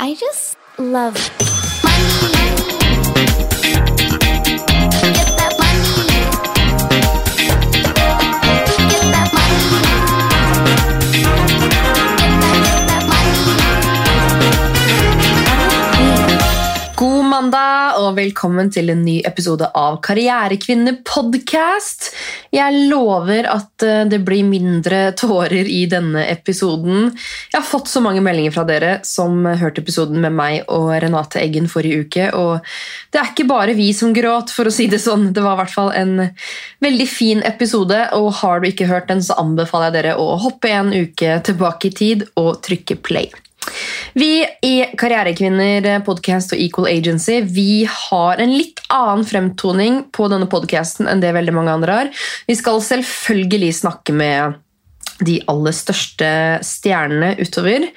I just love money. Og velkommen til en ny episode av Karrierekvinner podcast. Jeg lover at eh, det blir mindre tårer i denne episoden. Jeg har fått så mange meldinger fra dere som hørte episoden med meg og Renate Eggen forrige uke. Og det er ikke bare vi som gråt, for å si det sånn. Det var i hvert fall en veldig fin episode, og har du ikke hørt den, så anbefaler jeg dere å hoppe en uke tilbake i tid og trykke play. Vi i Karrierekvinner podcast og Equal Agency vi har en litt annen fremtoning på denne podcasten enn det veldig mange andre har. Vi skal selvfølgelig snakke med de aller største stjernene utover.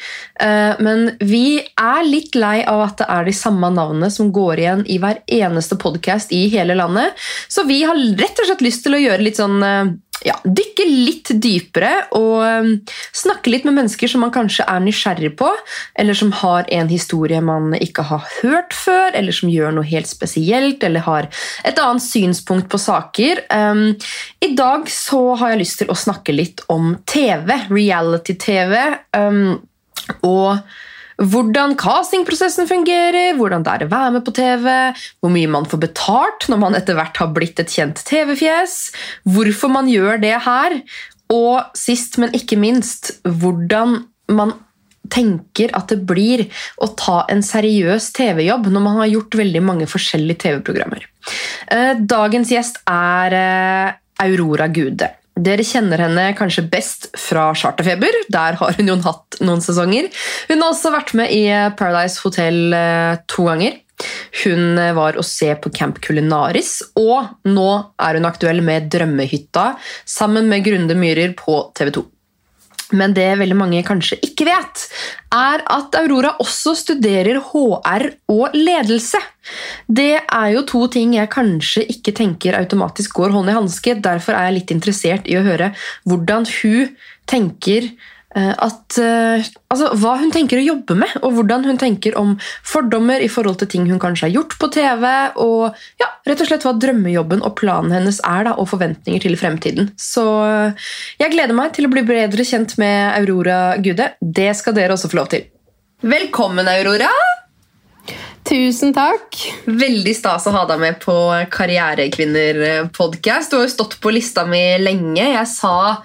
Eh, Men vi er litt lei av at det er de samme navnene som går igjen i hver eneste podkast i hele landet. Så vi har rett og slett lyst til å gjøre litt sånn eh, ja, dykke litt dypere og eh, snakke litt med mennesker som man kanskje er nysgjerrig på, eller som har en historie man ikke har hørt før, eller som gjør noe helt spesielt, eller har et annet synspunkt på saker. Um, I dag så har jeg lyst til å snakke litt om TV, reality-TV, um, og hvordan castingprosessen fungerer, hvordan det er å være med på TV, hvor mye man får betalt når man etter hvert har blitt et kjent TV-fjes, hvorfor man gjør det her, og sist, men ikke minst, hvordan man tenker at det blir å ta en seriøs TV-jobb når man har gjort veldig mange forskjellige TV-programmer. Eh, Dagens gjest er eh, Aurora Gude. Dere kjenner henne kanskje best fra Charterfeber. Der har hun jo hatt noen sesonger. Hun har også vært med i Paradise Hotel eh, to ganger. Hun eh, var å se på Camp Culinaris, og nå er hun aktuell med Drømmehytta sammen med Grunde Myhrer på TV 2. Men det veldig mange kanskje ikke vet, er at Aurora også studerer HR og ledelse. Det er jo to ting jeg kanskje ikke tenker automatisk går hånd i hanske. Derfor er jeg litt interessert i å høre hvordan hun tenker at, eh, altså, hva hun tenker å jobbe med, og hvordan hun tenker om fordommer i forhold til ting hun kanskje har gjort på TV, og ja, rett og slett hva drømmejobben og planen hennes er, da, og forventninger til fremtiden. Så eh, jeg gleder meg til å bli bedre kjent med Aurora Gude. Det skal dere også få lov til. Velkommen, Aurora! Tusen takk. Veldig stas å ha deg med på Karrierekvinner-podkast. Du har jo stått på lista mi lenge. Jeg sa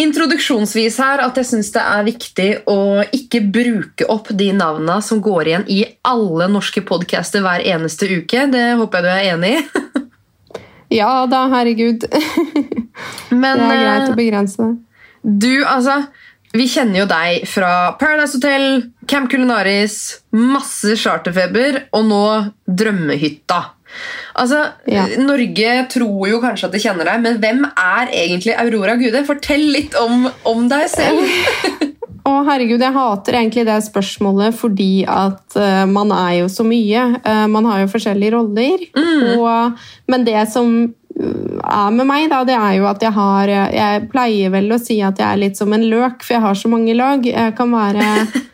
introduksjonsvis her at jeg syns det er viktig å ikke bruke opp de navna som går igjen i alle norske podcaster hver eneste uke. Det håper jeg du er enig i. Ja da, herregud. Men Det er greit å eh, begrense det. du, altså Vi kjenner jo deg fra Paradise Hotel, Camp Culinaris, masse charterfeber og nå Drømmehytta. Altså, Ja. Norge tror jo kanskje at de kjenner deg, men hvem er egentlig Aurora Gude? Fortell litt om, om deg selv. Å, herregud, jeg hater egentlig det spørsmålet fordi at uh, man er jo så mye. Uh, man har jo forskjellige roller. Og, men det som mm, er med meg, da, det er jo at jeg har eh, Jeg pleier vel å si at jeg er litt som en løk, for jeg har så mange lag. Jeg kan være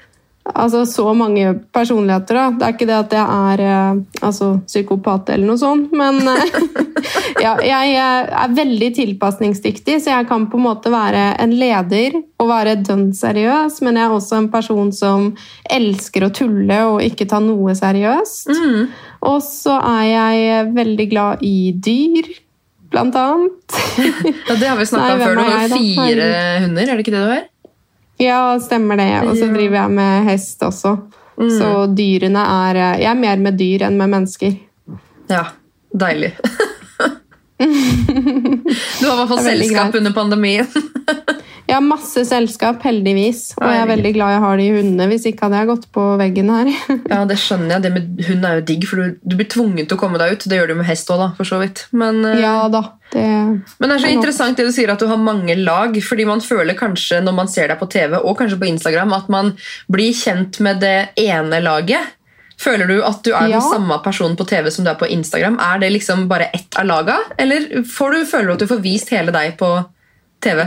Altså så mange personligheter, da. Det er ikke det at jeg er eh, altså, psykopat eller noe sånt, men eh, ja, jeg er veldig tilpasningsdyktig, så jeg kan på en måte være en leder og være dønn seriøs, men jeg er også en person som elsker å tulle og ikke ta noe seriøst. Og så er jeg veldig glad i dyr, blant annet. Ja, det har vi snakka om før. Du har fire hunder, er det ikke det du har? Ja, stemmer det. Og så driver jeg med hest også. Så dyrene er Jeg er mer med dyr enn med mennesker. Ja, deilig. Du har i hvert fall selskap under pandemien. Jeg har masse selskap, heldigvis. Og jeg er veldig glad jeg har de hundene. Hvis ikke hadde jeg gått på veggen her. Ja, det skjønner jeg. Det med hund er jo digg, for du, du blir tvunget til å komme deg ut. Det gjør du med hest òg, for så vidt. Men, eh, Ja da. Det, men det er så er interessant det du sier at du har mange lag, fordi man føler kanskje når man ser deg på TV og kanskje på Instagram, at man blir kjent med det ene laget. Føler du at du er Ja. den samme personen på TV som du er på Instagram? Er det liksom bare ett av laga, eller får du, føler du at du får vist hele deg på TV?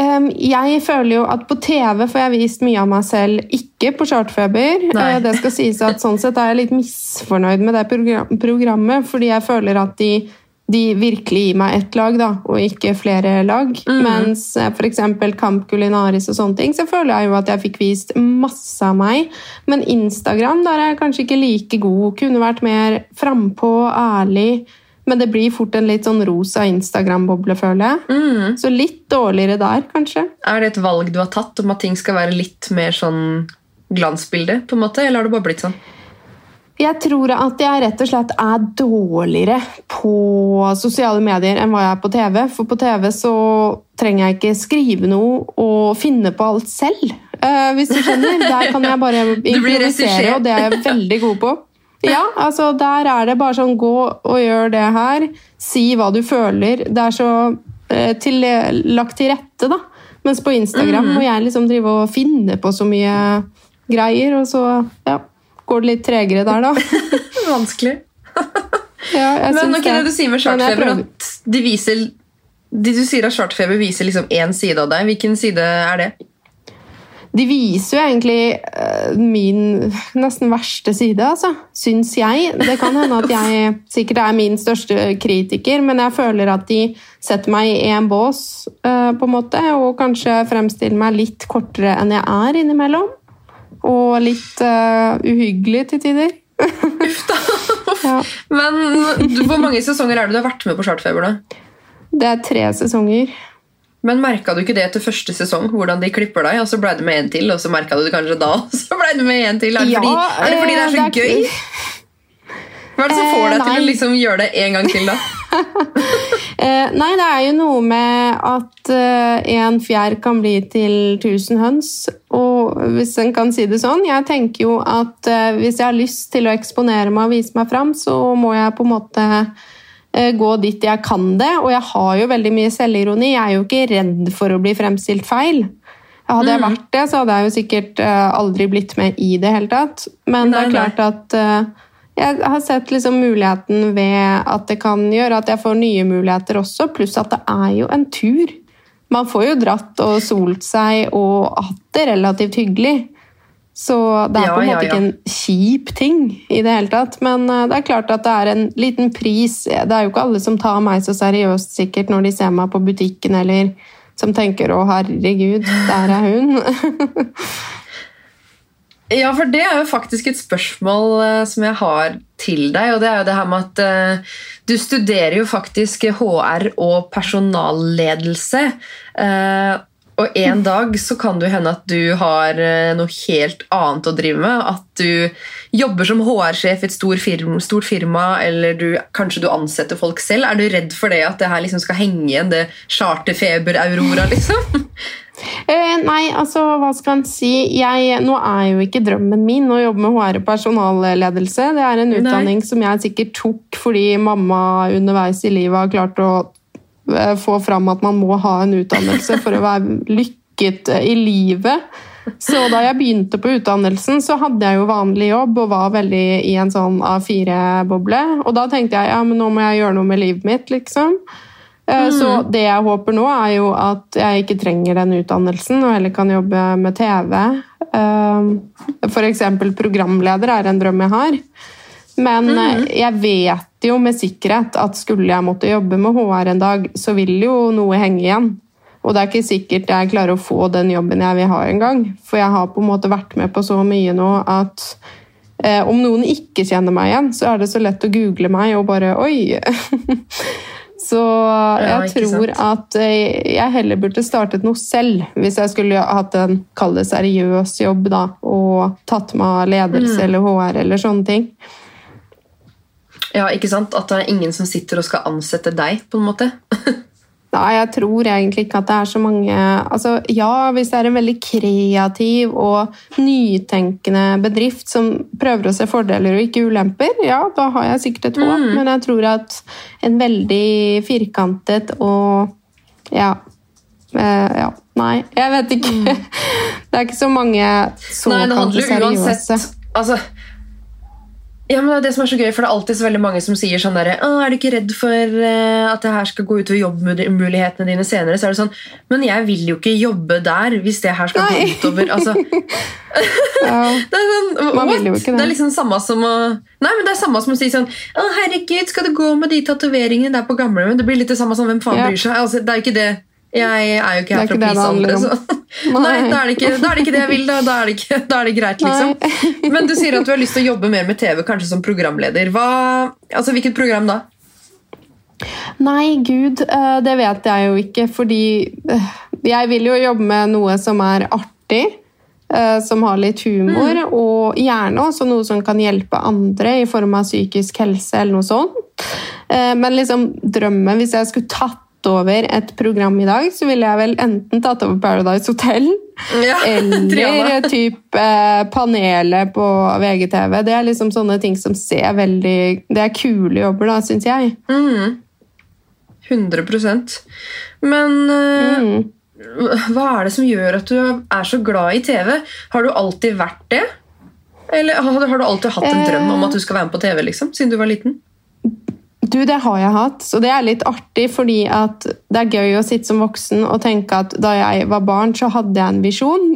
Um, jeg føler jo at på TV får jeg vist mye av meg selv, ikke på Chartfeber. Eh, Det skal sies at sånn sett er jeg litt misfornøyd med det program programmet, fordi jeg føler at de, de virkelig gir meg ett lag, da, og ikke flere lag. Mens eh, eksempel Kamp Kulinaris og sånne ting, så føler jeg jo at jeg fikk vist masse av meg. Men Instagram, der er jeg kanskje ikke like god. Kunne vært mer frampå, ærlig. Men det blir fort en litt sånn rosa Instagram-boble, føler jeg. Mm. Så litt dårligere der, kanskje. Er det et valg du har tatt om at ting skal være litt mer sånn glansbilde, på en måte, eller har det bare blitt sånn? Jeg tror at jeg rett og slett er dårligere på sosiale medier enn hva jeg er på TV. For på TV så trenger jeg ikke skrive noe og finne på alt selv. eh, hvis du skjønner. Der kan jeg bare improvisere, og det er jeg veldig god på. Ja, altså Der er det bare sånn gå og gjør det her. Si hva du føler. Det er så eh, til, lagt til rette, da. Mens på Instagram må jeg liksom drive og finne på så mye greier, og så ja, går det litt tregere der, da. Vanskelig. Ja, Men ok, det du sier med chartfeber, at de viser de du sier at chartfeber viser liksom én side av deg. Hvilken side er det? De viser jo egentlig eh, min nesten verste side, altså. Syns jeg. Det kan hende at jeg sikkert er min største kritiker, men jeg føler at de setter meg i én bås, eh, på en måte, og kanskje fremstiller meg litt kortere enn jeg er innimellom. Og litt uh, uhyggelig til tider. Uff da. Ja. Men du- hvor mange sesonger er det du har vært med på chartfeber? da? Det er tre sesonger. Men Merka du ikke det etter første sesong? Hvordan de klipper deg, og så ble det med en til, og så merka du det kanskje da, og så ble det med en til? Er det fordi, er det, fordi det er så eh, det er- gøy? Hva er det som får Eh, deg til å liksom gjøre det en gang til, da? Eh, nei, det er jo noe med at eh, en fjær kan bli til tusen høns. Og hvis en kan si det sånn Jeg tenker jo at eh, hvis jeg har lyst til å eksponere meg og vise meg fram, så må jeg på en måte eh, gå dit jeg kan det. Og jeg har jo veldig mye selvironi. Jeg er jo ikke redd for å bli fremstilt feil. Hadde jeg vært det, så hadde jeg jo sikkert eh, aldri blitt med i det hele tatt. Men det er er nei. klart at eh, jeg har sett liksom muligheten ved at det kan gjøre at jeg får nye muligheter også, pluss at det er jo en tur. Man får jo dratt og solt seg og hatt det relativt hyggelig. Så det er Ja, på en måte ja. ikke en kjip ting i det hele tatt. Men eh, det er klart at det er en liten pris. Det er jo ikke alle som tar meg så seriøst sikkert når de ser meg på butikken, eller som tenker 'å, herregud, der er hun'. Ja, for det er jo faktisk et spørsmål eh, som jeg har til deg, og det er jo det her med at eh, du studerer jo faktisk HR og personalledelse. eh, og en dag så kan det hende at du har noe helt annet å drive med. At du jobber som HR-sjef i et stort firma, stort firma eller du, kanskje du ansetter folk selv. Er du redd for det at det her liksom skal henge igjen, det charterfeber-aurora, liksom? Eh, nei, altså, hva skal en si? Jeg, nå er jo ikke drømmen min å jobbe med HR og personalledelse. Det er en Nei. utdanning som jeg sikkert tok fordi mamma underveis i livet har klart å eh, få fram at man må ha en utdannelse for å være lykket eh, i livet. Så da jeg begynte på utdannelsen, så hadde jeg jo vanlig jobb og var veldig i en sånn A4-boble. Og da tenkte jeg ja, men nå må jeg gjøre noe med livet mitt, liksom. Eh, Så det jeg håper nå, er jo at jeg ikke trenger den utdannelsen, og heller kan jobbe med TV. F.eks. For eksempel programleder er en drøm jeg har. Men eh, jeg vet jo med sikkerhet at skulle jeg måtte jobbe med HR en dag, så vil jo noe henge igjen. Og det er ikke sikkert jeg klarer å få den jobben jeg vil ha engang. For jeg har på en måte vært med på så mye nå at eh, om noen ikke kjenner meg igjen, så er det så lett å google meg og bare Oi! Så jeg tror at eh, jeg heller burde startet noe selv, hvis jeg skulle hatt en kall det seriøs jobb da, og tatt meg ledelse eller HR eller sånne ting. Ja, ikke sant? At det er ingen som sitter og skal ansette deg, på en måte. Nei, jeg tror egentlig ikke at det er så mange altså, Ja, hvis det er en veldig kreativ og nytenkende bedrift som prøver å se fordeler og ikke ulemper, ja, da har jeg sikkert et håp. Men jeg tror at en veldig firkantet og ja, eh, ja Nei, jeg vet ikke. Det er ikke så mange jo seriøse. Altså Ja, men det er det som er så gøy, for det er alltid så veldig mange som sier sånn derre «Å, Er du ikke redd for eh, at det her skal gå utover jobbmulighetene dine senere? Så er det sånn Men jeg vil jo ikke jobbe der hvis det her skal Nei. gå utover altså, Ja. det, er sånn, Man what? vil jo ikke det. det er liksom samme som å Nei, men det er samme som å si sånn Å, herregud, skal det gå med de tatoveringene der på gamlehjem? Det blir litt det samme som hvem faen Ja. bryr seg? Altså, det er jo ikke det Jeg er jo ikke her er for å please andre. Så. Nei, da er, det ikke, da er det ikke det jeg vil. Da, da, er, det ikke, da er det greit, liksom. Men du sier at du har lyst til å jobbe mer med TV, kanskje som programleder. Hva, altså, hvilket program da? Nei, gud, eh, det vet jeg jo ikke, fordi eh, jeg vil jo jobbe med noe som er artig, eh, som har litt humor, og gjerne også noe som kan hjelpe andre i form av psykisk helse eller noe sånt. Men liksom drømmen, hvis jeg skulle tatt over et program i dag, så ville jeg vel enten tatt over Paradise Hotel, Ja, eller typ eh, panelet på VGTV. Det er liksom sånne ting som ser veldig Det er kule jobber, da, syns jeg. 100% Men eh, Mm. hva er det som gjør at du er så glad i TV? Har du alltid vært det? Eller har, har du alltid hatt en drøm om at du skal være med på TV, liksom, siden du var liten? Du, det har jeg hatt, så det er litt artig, fordi at det er gøy å sitte som voksen og tenke at da jeg var barn, så hadde jeg en visjon.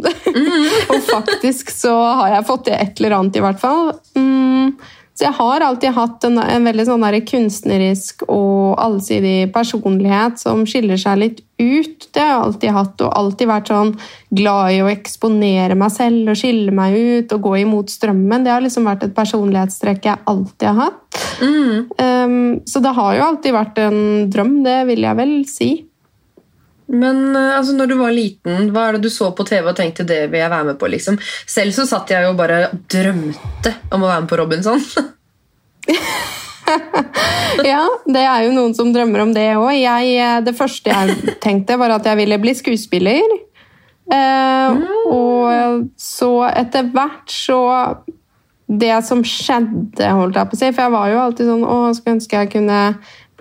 og faktisk så har jeg fått til et eller annet, i hvert fall. Mm, så jeg har alltid hatt en, en veldig sånn kunstnerisk og allsidig personlighet som skiller seg litt ut. Det har jeg alltid hatt, og alltid vært sånn glad i å eksponere meg selv og skille meg ut og gå imot strømmen. Det har liksom vært et personlighetstrekk jeg alltid har hatt. Um, så det har jo alltid vært en drøm, det vil jeg vel si. Men eh, altså, når du var liten, hva er det du så på TV og tenkte det vil jeg være med på? liksom? Selv så satt jeg jo bare og drømte om å være med på Robinson. Ja, det er jo noen som drømmer om det òg. Det første jeg tenkte, var at jeg ville bli skuespiller. Eh, Og så etter hvert så Det som skjedde, holdt jeg på å si For jeg var jo alltid sånn Å, skulle ønske jeg kunne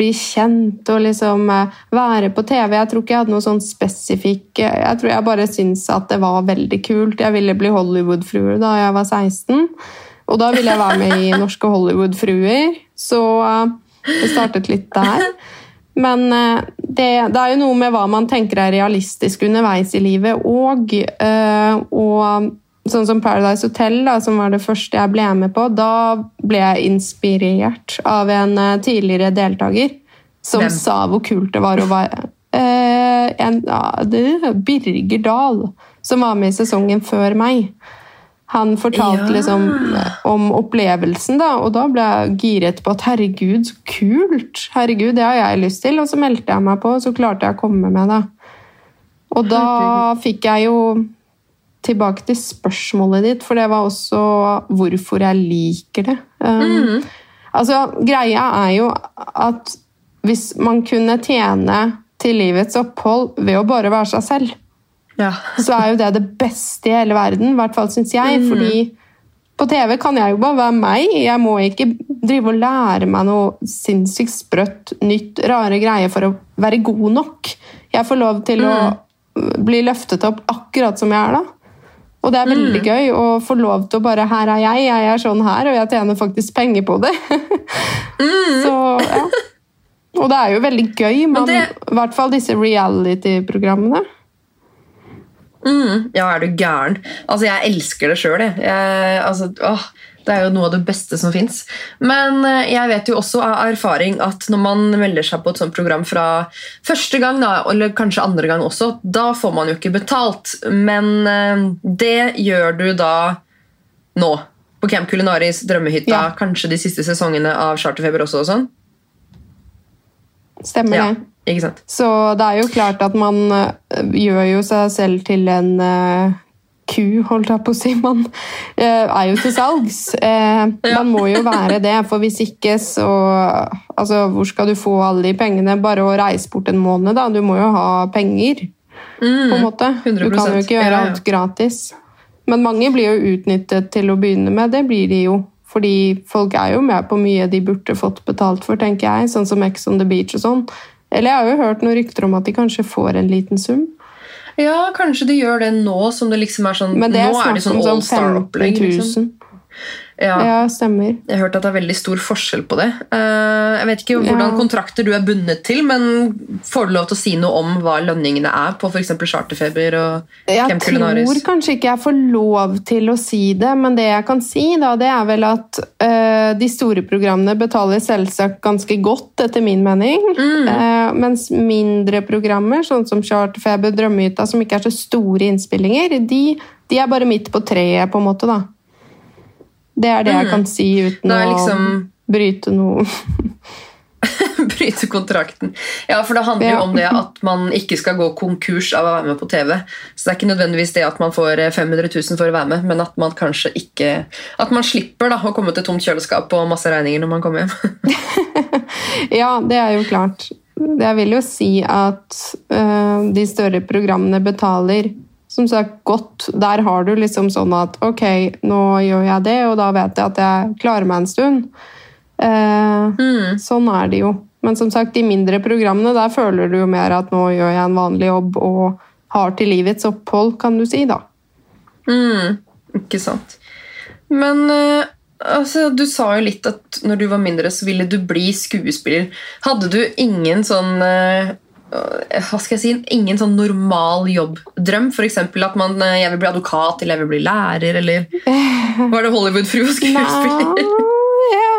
bli kjent og liksom eh, være på TV. Jeg tror ikke jeg hadde noe sånn spesifikk Jeg tror jeg bare syntes at det var veldig kult. Jeg ville bli Hollywood-frue da jeg var 16. Og da ville jeg være med i Norske Hollywood-fruer. Så eh, det startet litt der. Men eh, det, det er jo noe med hva man tenker er realistisk underveis i livet òg. Og sånn som Paradise Hotel, da, som var det første jeg ble med på, da ble jeg inspirert av en eh, tidligere deltaker som Hvem? sa hvor kult det var å være eh, en, ja, det, Birger Dahl, som var med i sesongen før meg. Han fortalte Ja. liksom om opplevelsen, da, og da ble jeg giret på at herregud, så kult! Herregud, det har jeg lyst til. Og så meldte jeg meg på, og så klarte jeg å komme med det. Og da fikk jeg jo tilbake til spørsmålet ditt, for det var også hvorfor jeg liker det. Um, Altså, greia er jo at hvis man kunne tjene til livets opphold ved å bare være seg selv, Ja. så er jo det det beste i hele verden, i hvert fall syns jeg. Fordi på TV kan jeg jo bare være meg. Jeg må ikke drive og lære meg noe sinnssykt sprøtt, nytt, rare greier for å være god nok. Jeg får lov til å bli løftet opp akkurat som jeg er da. Og det er veldig gøy å få lov til å bare Her er jeg, jeg er sånn her, og jeg tjener faktisk penger på det. Så, ja. Og det er jo veldig gøy, men det- i hvert fall disse reality-programmene. Mm, ja, er du gæren? Altså, jeg elsker det sjøl, jeg. jeg altså, åh, det er jo noe av det beste som fins. Men eh, jeg vet jo også av erfaring at når man melder seg på et sånt program fra første gang, da, eller kanskje andre gang også, da får man jo ikke betalt. Men eh, det gjør du da nå. På Camp Kulinaris, Drømmehytta, Ja. kanskje de siste sesongene av Charterfeber også og sånn. Stemmer Ja, det. Så det er jo klart at man eh, gjør jo seg selv til en ku, holdt jeg på å si. Man eh, er jo til salgs. Eh. Man må jo være det, for hvis ikke så Altså, hvor skal du få alle de pengene? Bare å reise bort en måned, da. Du må jo ha penger, på en måte. Du 100%. kan jo ikke gjøre alt gratis. Men mange blir jo utnyttet til å begynne med. Det blir de jo. Fordi folk er jo med på mye de burde fått betalt for, tenker jeg. Sånn som Ex on the Beach og sånn. Eller jeg har jo hørt noen rykter om at de kanskje får en liten sum. Ja, kanskje de gjør det nå som det liksom er sånn Men det er Nå er det sånn all sånn 15 star-opplegg. Liksom. Ja. Ja, stemmer. Jeg har hørt at det er veldig stor forskjell på det. Eh, Jeg vet ikke hvordan Ja. kontrakter du er bundet til, men får du lov til å si noe om hva lønningene er på f.eks. Charterfeber og Jeg tror kanskje ikke jeg får lov til å si det, men det jeg kan si, da, det er vel at uh, de store programmene betaler selvsagt ganske godt, etter min mening. Mm. Uh, mens mindre programmer, sånn som Charterfeber, Drømmehytta, som ikke er så store innspillinger, de, de er bare midt på treet, på en måte, da. Det er det jeg kan si uten Mm. Er å liksom- bryte noe. bryte kontrakten. Ja, for det handler jo Ja. om det at man ikke skal gå konkurs av å være med på TV. Så det er ikke nødvendigvis det at man får eh, 500 000 for å være med, men at man kanskje ikke At man slipper da, å komme til tomt kjøleskap og masse regninger når man kommer hjem. Ja, det er jo klart. Jeg vil jo si at uh, de større programmene betaler som sagt godt. Der har du liksom sånn at ok, nå gjør jeg det, og da vet jeg at jeg klarer meg en stund. Eh, Sånn er det jo. Men som sagt, de mindre programmene, der føler du jo mer at nå gjør jeg en vanlig jobb og har til livets opphold, kan du si, da. Mm, ikke sant. Men eh, altså, du sa jo litt at når du var mindre, så ville du bli skuespiller. Hadde du ingen sånn eh, hva skal jeg si, ingen sånn normal jobbdrøm? F.eks. at man, eh, jeg vil bli advokat eller jeg vil bli lærer, eller var det Hollywood-frue og skuespiller? Ja.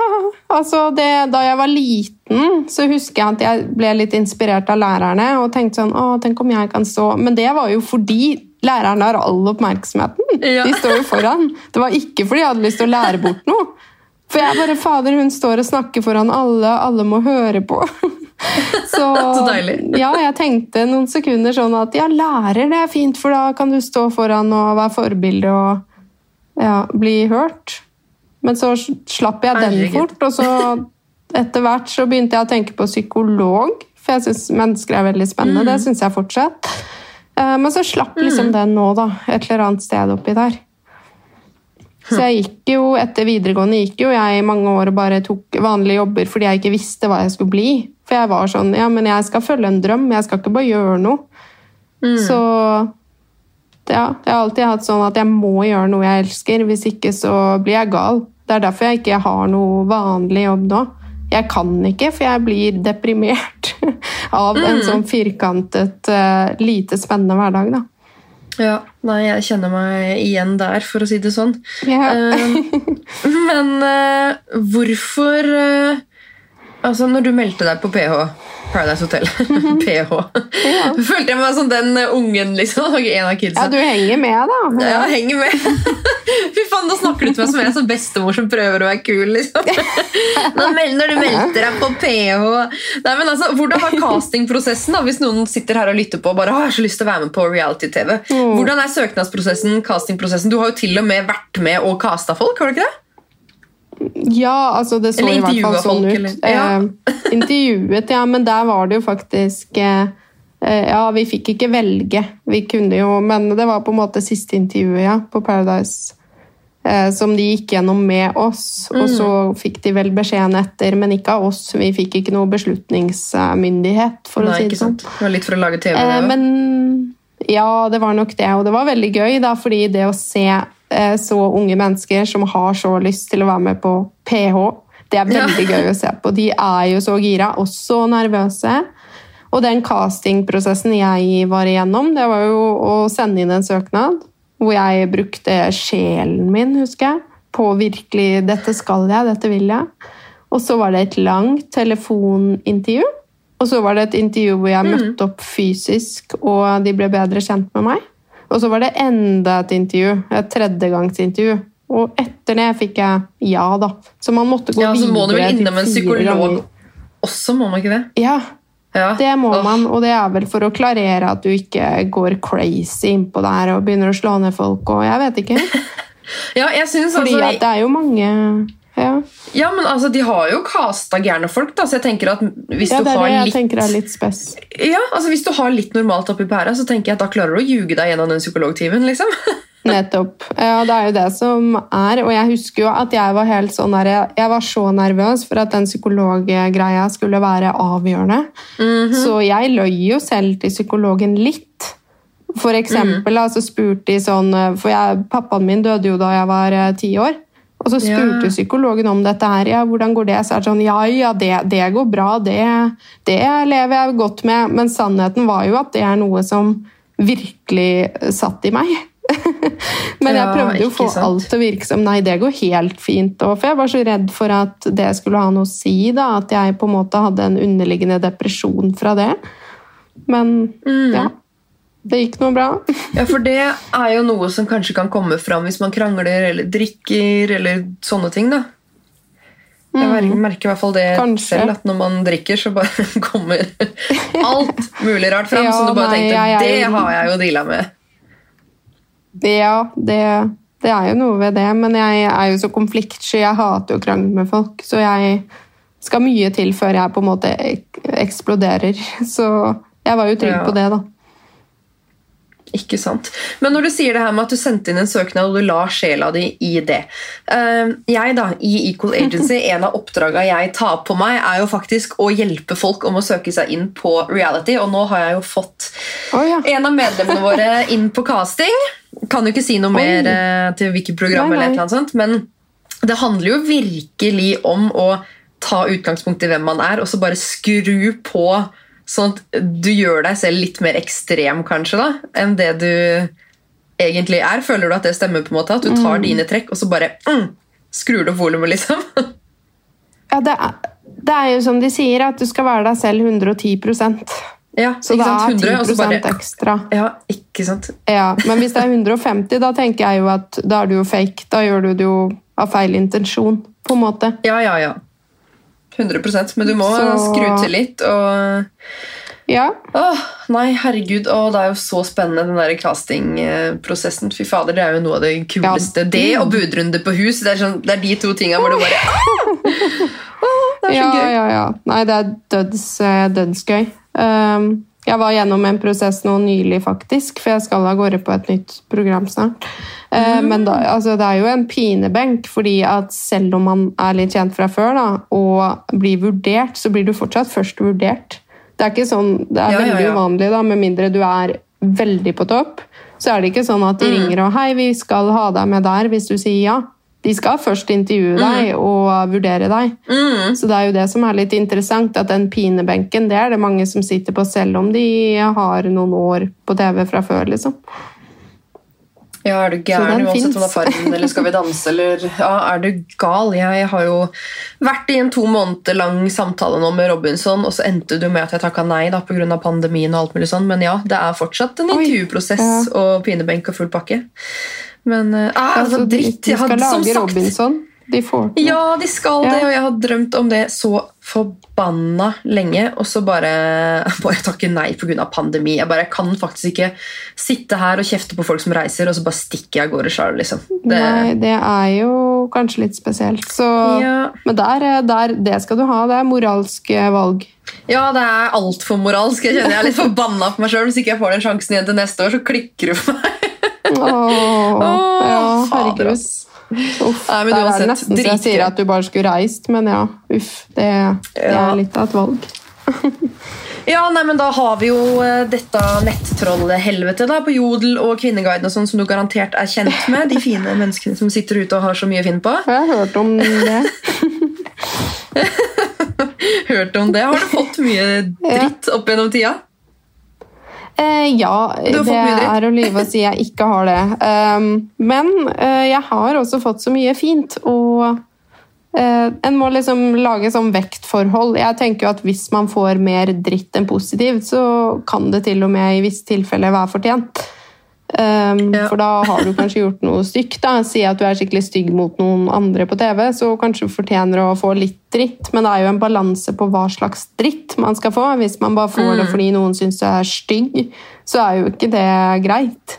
Altså, det, da jeg var liten, så husker jeg at jeg ble litt inspirert av lærerne og tenkte sånn, å, tenk om jeg kan stå. Men det var jo fordi lærerne har all oppmerksomheten. Ja. De står jo foran. Det var ikke fordi jeg hadde lyst til å lære bort noe. For jeg bare, fader, hun står og snakker foran alle, alle må høre på. Så, Så deilig. Ja, jeg tenkte noen sekunder sånn at ja, lærer det er fint, for da kan du stå foran og være forbilde og ja, bli hørt. Men så slapp jeg den fort, og så etter hvert så begynte jeg å tenke på psykolog, for jeg syns mennesker er veldig spennende. Mm. Det syns jeg fortsatt. Eh, Men så slapp liksom den nå, da. Et eller annet sted oppi der. Så jeg gikk jo, etter videregående gikk jo jeg i mange år og bare tok vanlige jobber fordi jeg ikke visste hva jeg skulle bli. For jeg var sånn Ja, men jeg skal følge en drøm, jeg skal ikke bare gjøre noe. Så ja, jeg har alltid hatt sånn at jeg må gjøre noe jeg elsker. Hvis ikke så blir jeg gal. Det er derfor jeg ikke har noe vanlig jobb nå. Jeg kan ikke, for jeg blir deprimert av en sånn firkantet, eh, lite spennende hverdag. da. Ja, nei, jeg kjenner meg igjen der, for å si det sånn. Yeah. Men eh, hvorfor eh, Altså, når du meldte deg på PH, Paradise Hotel PH, følte jeg meg som den eh, ungen, liksom. En av ja, du henger med, da. Ja, henger med. Fy faen, Nå snakker du til meg som jeg er sånn bestemor som prøver å være kul. liksom. Når, når du meldte deg på PH Nei, men altså, Hvordan var castingprosessen, da, hvis noen sitter her og lytter på og bare har så lyst til å være med på reality-TV? Hvordan er søknadsprosessen, castingprosessen? Du har jo til og med vært med og casta folk, har du ikke det? Ja, altså det så i hvert fall sånn folk, ut. ja. Eh, intervjuet, ja, men der var det jo faktisk eh, eh, Ja, vi fikk ikke velge. Vi kunne jo, men det var på en måte siste intervjuet ja, på Paradise. Eh, som de gikk gjennom med oss, og så fikk de vel beskjeden etter, men ikke av oss. Vi fikk ikke noe beslutningsmyndighet, for å si det sånn. Det var litt for å lage TV. Eh, men ja, det var nok det. Og det var veldig gøy, da, fordi det å se eh, så unge mennesker som har så lyst til å være med på PH, det er veldig gøy å se på. De er jo så gira, og så nervøse. Og den castingprosessen jeg var igjennom, det var jo å sende inn en søknad, hvor jeg brukte sjelen min, husker jeg, på virkelig 'dette skal jeg, dette vil jeg'. Og så var det et langt telefonintervju. Og så var det et intervju hvor jeg møtte opp fysisk, og de ble bedre kjent med meg. Og så var det enda et intervju, et tredjegangsintervju. Og etter det fikk jeg ja, da. Så man måtte gå ja, så må du videre vel innom en psykolog også, må man ikke det? Ja, Ja. det må oh. man. Og det er vel for å klarere at du ikke går crazy innpå der og begynner å slå ned folk og jeg vet ikke. Ja, jeg synes Fordi altså... at det er jo mange ja. Ja, men altså, De har jo casta gærne folk, da, så jeg tenker at hvis ja, du har det jeg litt tenker er litt spes. Ja, altså Hvis du har litt normalt oppi pæra, så tenker jeg at da klarer du å ljuge deg gjennom den psykologtimen. liksom. Nettopp. Ja, det er jo det som er. Og jeg husker jo at jeg var helt sånn der, jeg, var så nervøs for at den psykologgreia skulle være avgjørende. Så jeg løy jo selv til psykologen litt. For eksempel da, så spurte de sånn For jeg, pappaen min døde jo da jeg var eh, ti år. Og så spurte Ja. psykologen om dette her. Ja, hvordan går det? Så er det sånn, ja, ja, det, det går bra. Det, det lever jeg godt med. Men sannheten var jo at det er noe som virkelig satt i meg. Men jeg prøvde jo å få sant. alt til å virke som nei, det går helt fint. Og for jeg var så redd for at det skulle ha noe å si, da, at jeg på en måte hadde en underliggende depresjon fra det. Men Mm. ja, det gikk noe bra. Ja, for det er jo noe som kanskje kan komme fram hvis man krangler eller drikker eller sånne ting, da. Jeg merker i hvert fall det Mm. Kanskje. selv, at når man drikker, så bare kommer alt mulig rart fram. Ja, som du bare nei, tenkte jeg er det har jeg jo deala med. Ja, det, det er jo noe ved det, men jeg er jo så konfliktsky. Jeg hater jo å krangle med folk, så jeg skal mye til før jeg på en måte ek eksploderer. Så jeg var jo trygg Ja. på det, da. Ikke sant. Men når du sier det her med at du sendte inn en søknad og du la sjela di i det eh, Jeg da, i Equal Agency, En av oppdragene jeg tar på meg, er jo faktisk å hjelpe folk om å søke seg inn på reality. Og nå har jeg jo fått oh, ja. en av medlemmene våre inn på casting. Kan jo ikke si noe mer eh, til hvilket program, Nei, nei. eller annet sånt, men det handler jo virkelig om å ta utgangspunkt i hvem man er, og så bare skru på sånn at du gjør deg selv litt mer ekstrem kanskje da, enn det du egentlig er. Føler du at det stemmer på en måte? At du tar dine trekk, og så bare mm, skrur du opp volumet, liksom? ja det, er, det er jo som de sier, at du skal være deg selv 110% ja, Så det sant? er 100, og så 10 bare ekstra. Ja, ikke sant? Ja, men hvis det er 150, da tenker jeg jo at da er du jo fake. Da gjør du det jo av feil intensjon, på en måte. Ja, ja, ja. 100% Men du må Så- skru til litt, og Ja, Åh, nei, herregud. Åh, det er jo så spennende, den der castingprosessen. Fy fader, det er jo noe av det kuleste. Ja. Det og budrunde på hus. Det er, sånn, det er de to tinga hvor du bare Åh, Det er så ja, gøy. ja, ja. Nei, det er døds, eh, dødsgøy. Um, jeg var gjennom en prosess nå nylig, faktisk, for jeg skal av gårde på et nytt program snart. Eh, Mm. Men da, altså, det er jo en pinebenk, fordi at selv om man er litt kjent fra før da, og blir vurdert, så blir du fortsatt først vurdert. Det er, ikke sånn, det er Ja, ja, veldig ja. uvanlig, da, med mindre du er veldig på topp. Så er det ikke sånn at de Mm. ringer og 'hei, vi skal ha deg med der', hvis du sier ja. De skal først intervjue deg og vurdere deg. Mm. Så det er jo det som er litt interessant, at den pinebenken det er det mange som sitter på selv om de har noen år på TV fra før. liksom. Ja, er du gæren uansett om det er Farmen eller Skal vi danse eller Ja, er du gal? Jeg har jo vært i en to måneder lang samtale nå med Robinson, og så endte du med at jeg takka nei da pga. pandemien og alt mulig sånn, men ja, det er fortsatt en Oi, intervjuprosess og pinebenk og full pakke. Men uh, Altså, de, dritt. de Jeg skal hadde som lage sagt Robinson. De får til. Ja, de skal det, og jeg har drømt om det så forbanna lenge, og så bare, Jeg takke nei pga. pandemi. Jeg bare kan faktisk ikke sitte her og kjefte på folk som reiser, og så bare stikker jeg av gårde sjøl, liksom. Det, Nei, det er jo kanskje litt spesielt. Så, Ja. Men der, eh, der, det skal du ha. Det er moralske valg. ja, det er altfor moralsk. Jeg kjenner jeg er litt forbanna på meg sjøl. Hvis ikke jeg får den sjansen igjen til neste år, så klikker det for meg. Åh, ja, herregud. Uff, Nei, men der er det nesten så jeg sier at du bare skulle reist, men ja, uff. Det, det Ja. er litt av et valg. Ja, nei, men Da har vi jo eh, dette nettrollhelvetet på Jodel og Kvinneguiden, og sånn som du garantert er kjent med. De fine menneskene som sitter ute og har så mye å finne på. Jeg har hørt om det. Hørt om det? Har du fått mye dritt opp gjennom tida? Eh, ja, det er å lyve å si jeg ikke har det. Um, men uh, jeg har også fått så mye fint, og uh, en må liksom lage sånn vektforhold. Jeg tenker jo at hvis man får mer dritt enn positivt, så kan det til og med i visse tilfeller være fortjent. Um, Ja. For da har du kanskje gjort noe stygt. da. Si at du er skikkelig stygg mot noen andre på TV, så kanskje du fortjener å få litt dritt. Men det er jo en balanse på hva slags dritt man skal få. Hvis man bare får Mm. det fordi noen syns du er stygg, så er jo ikke det greit.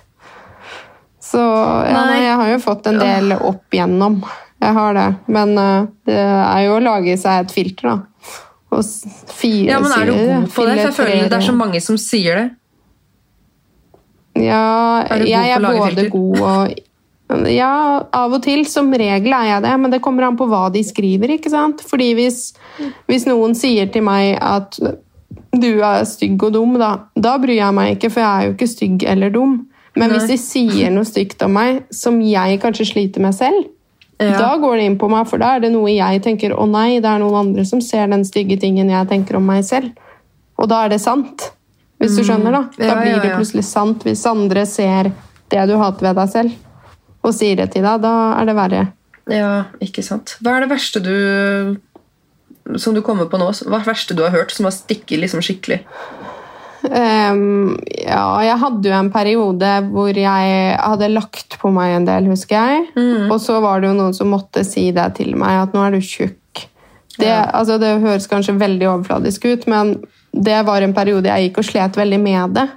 Så ja, Nei. jeg har jo fått en del opp igjennom. Jeg har det. Men uh, det er jo å lage seg et filter, da. Og fire Ja, men Er du god på det? For jeg føler Det er så mange som sier det. Ja, Er jeg er både filter? god og Ja, av og til. Som regel er jeg det, men det kommer an på hva de skriver. ikke sant? Fordi hvis, hvis noen sier til meg at du er stygg og dum, da, da bryr jeg meg ikke, for jeg er jo ikke stygg eller dum. Men hvis de sier noe stygt om meg som jeg kanskje sliter med selv, Ja. Da går det inn på meg, for da er det noe jeg tenker å nei, det er noen andre som ser den stygge tingen jeg tenker om meg selv. Og da er det sant. Hvis du skjønner, da. Da Mm. Ja, blir det plutselig sant hvis andre ser det du hater ved deg selv, og sier det til deg. Da er det verre. Ja, ikke sant. Hva er det verste du som du kommer på nå? Hva er det verste du har hørt som har stikket liksom skikkelig? Um, ja, jeg hadde jo en periode hvor jeg hadde lagt på meg en del, husker jeg. Mm. Og så var det jo noen som måtte si det til meg, at nå er du tjukk. Det, Ja. altså, det høres kanskje veldig overfladisk ut, men det var en periode jeg gikk og slet veldig med det.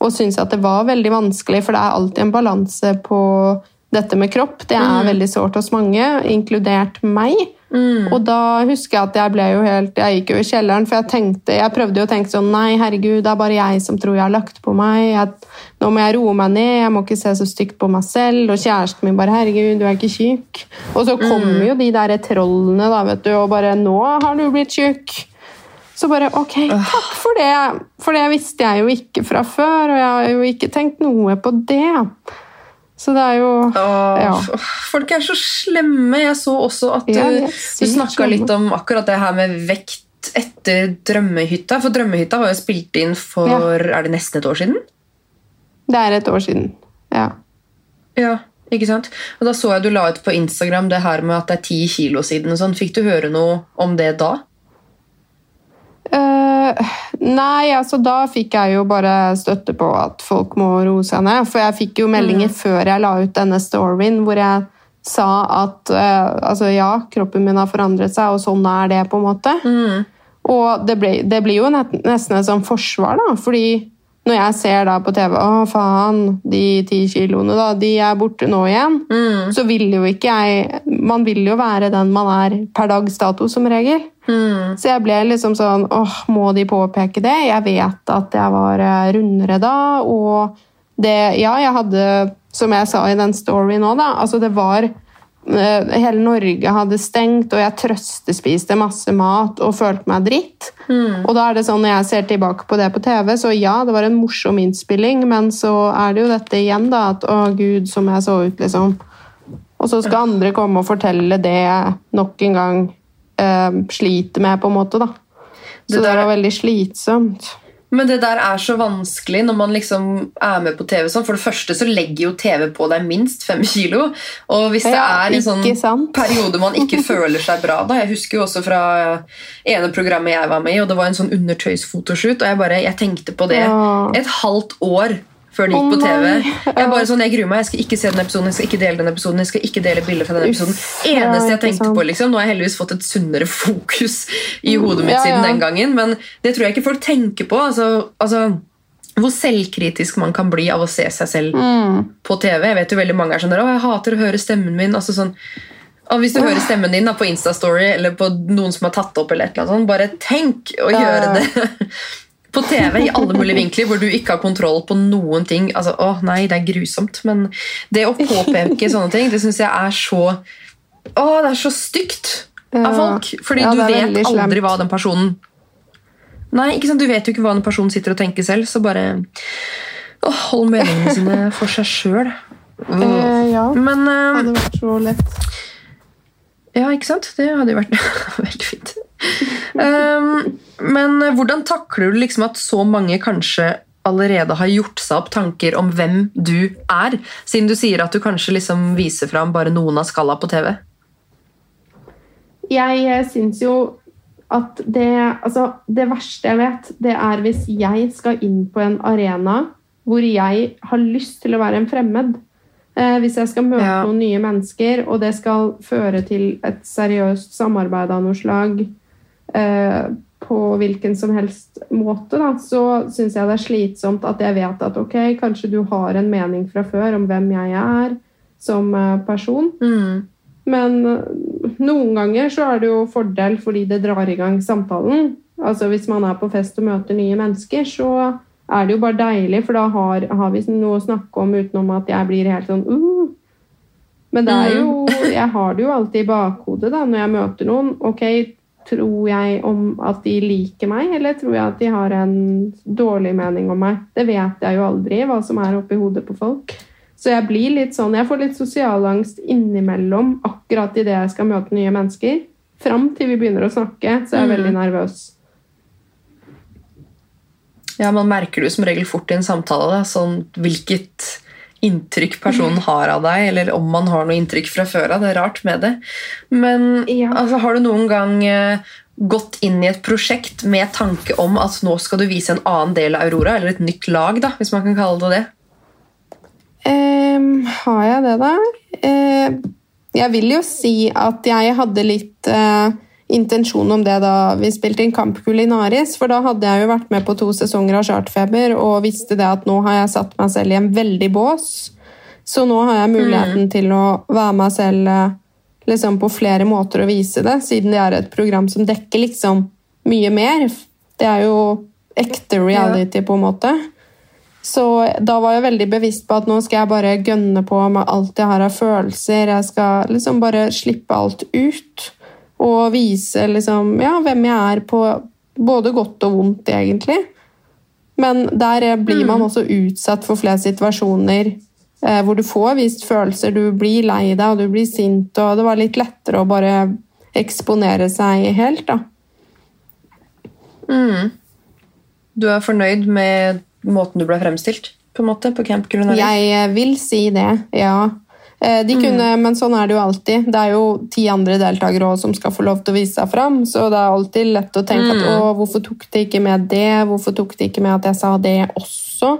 Og syntes at det var veldig vanskelig, for det er alltid en balanse på dette med kropp. Det er veldig sårt hos mange, inkludert meg. Og da husker jeg at jeg ble jo helt Jeg gikk jo i kjelleren, for jeg tenkte Jeg prøvde jo å tenke sånn Nei, herregud, det er bare jeg som tror jeg har lagt på meg. Jeg, nå må jeg roe meg ned, jeg må ikke se så stygt på meg selv. Og kjæresten min bare Herregud, du er ikke tjukk. Og så kommer jo de der trollene, da, vet du, og bare Nå har du blitt tjukk. Så bare ok, takk for det. For det visste jeg jo ikke fra før, og jeg har jo ikke tenkt noe på det. Så det er jo Åh, Ja. Folk er så slemme. Jeg så også at du, Ja, du snakka litt om akkurat det her med vekt etter Drømmehytta. For Drømmehytta var jo spilt inn for Er det nesten et år siden? Det er et år siden. Ja. Ja, ikke sant? Og Da så jeg du la ut på Instagram det her med at det er ti kilo siden. sånn. Fikk du høre noe om det da? Eh, nei, altså da fikk jeg jo bare støtte på at folk må roe seg ned. For jeg fikk jo meldinger før jeg la ut denne storyen hvor jeg sa at uh, altså ja, kroppen min har forandret seg, og sånn er det, på en måte. Og det, ble, det blir jo nesten et sånn forsvar, da. Fordi når jeg ser da på TV Å, faen, de ti kiloene, da, de er borte nå igjen. Så vil jo ikke jeg Man vil jo være den man er per dags dato, som regel. Så jeg ble liksom sånn åh, må de påpeke det? Jeg vet at jeg var eh, rundere da, og det Ja, jeg hadde, som jeg sa i den storyen nå, da, altså det var eh, Hele Norge hadde stengt, og jeg trøstespiste masse mat og følte meg dritt. Og da er det sånn, når jeg ser tilbake på det på TV, så ja, det var en morsom innspilling, men så er det jo dette igjen, da, at å gud, som jeg så ut, liksom. Og så skal andre komme og fortelle det nok en gang eh, sliter med, på en måte, da. Så Det det, der- var veldig slitsomt. Men det der er så vanskelig når man liksom er med på TV. sånn. For det første så legger jo TV på deg minst fem kilo. Og hvis det er en sånn sant? periode man ikke føler seg bra da Jeg husker jo også fra ene programmet jeg var med i, og det var en sånn undertøysfotoshoot, og jeg bare, jeg tenkte på det et halvt år før den gikk oh, på TV. Jeg bare sånn, jeg gruer meg, jeg skal ikke se den episoden, jeg skal ikke dele den episoden, jeg skal ikke dele bilder fra den episoden. episoden. ja, Eneste jeg tenkte sant. på, liksom, nå har jeg heldigvis fått et sunnere fokus i hodet mitt Ja, siden den gangen, men det tror jeg ikke folk tenker på. Altså, altså, hvor selvkritisk man kan bli av å se seg selv Mm. på TV. Jeg vet jo veldig mange er sånn der, å, jeg hater å høre stemmen min. Altså sånn, hvis du hører stemmen din da, på Instastory eller på noen som har tatt opp, eller et eller annet bare tenk å gjøre det på TV i alle mulige vinkler hvor du ikke har kontroll på noen ting. Altså, å nei, det er grusomt. Men det å påpeke sånne ting, det syns jeg er så Å, det er så stygt av folk. Fordi Ja, du vet aldri slemt. hva den personen Nei, ikke sant? Du vet jo ikke hva den personen sitter og tenker selv, så bare å, hold meningene sine for seg sjøl. Eh, ja, Men eh, hadde vært så lett. Ja, ikke sant? Det hadde jo vært veldig fint. Um, men hvordan takler du liksom at så mange kanskje allerede har gjort seg opp tanker om hvem du er, siden du sier at du kanskje liksom viser fram bare noen av skalla på TV? Jeg eh, syns jo at det Altså, det verste jeg vet, det er hvis jeg skal inn på en arena hvor jeg har lyst til å være en fremmed. Eh, hvis jeg skal møte Ja. noen nye mennesker, og det skal føre til et seriøst samarbeid av noe slag eh, på hvilken som helst måte, da, så syns jeg det er slitsomt at jeg vet at ok, kanskje du har en mening fra før om hvem jeg er som eh, person. Mm. Men øh, noen ganger så er det jo fordel fordi det drar i gang samtalen. Altså Hvis man er på fest og møter nye mennesker, så er det jo bare deilig, for da har, har vi noe å snakke om utenom at jeg blir helt sånn uh. Men det er jo, jeg har det jo alltid i bakhodet da, når jeg møter noen. Ok, tror jeg om at de liker meg, eller tror jeg at de har en dårlig mening om meg? Det vet jeg jo aldri, hva som er oppi hodet på folk. Så jeg blir litt sånn, jeg får litt sosialangst innimellom akkurat idet jeg skal møte nye mennesker. Fram til vi begynner å snakke, så jeg er jeg veldig nervøs. Ja, Man merker det jo som regel fort i en samtale da, sånn, hvilket inntrykk personen har av deg, eller om man har noe inntrykk fra før av. Det er rart med det. Men Ja. altså, har du noen gang eh, gått inn i et prosjekt med tanke om at nå skal du vise en annen del av Aurora, eller et nytt lag, da, hvis man kan kalle det det? Um, har jeg det, da? Uh, jeg vil jo si at jeg hadde litt eh, intensjon om det da vi spilte inn Kamp Kulinaris, for da hadde jeg jo vært med på to sesonger av Chartfeber og visste det at nå har jeg satt meg selv i en veldig bås. Så nå har jeg muligheten til å være meg selv eh, liksom på flere måter å vise det, siden det er et program som dekker liksom mye mer. Det er jo ekte reality, på en måte. Så da var jeg veldig bevisst på at nå skal jeg bare gønne på med alt jeg har av følelser. Jeg skal liksom bare slippe alt ut. Og vise liksom, ja, hvem jeg er på både godt og vondt, egentlig. Men der eh, blir man også utsatt for flere situasjoner eh, hvor du får vist følelser. Du blir lei deg, og du blir sint, og det var litt lettere å bare eksponere seg helt, da. Du er fornøyd med måten du ble fremstilt på en måte, på Camp Culinaris? Jeg eh, vil si det, ja. Eh, De kunne, Men sånn er det jo alltid. Det er jo ti andre deltakere som skal få lov til å vise seg fram, så det er alltid lett å tenke at å, hvorfor tok de ikke med det? Hvorfor tok de ikke med at jeg sa det også?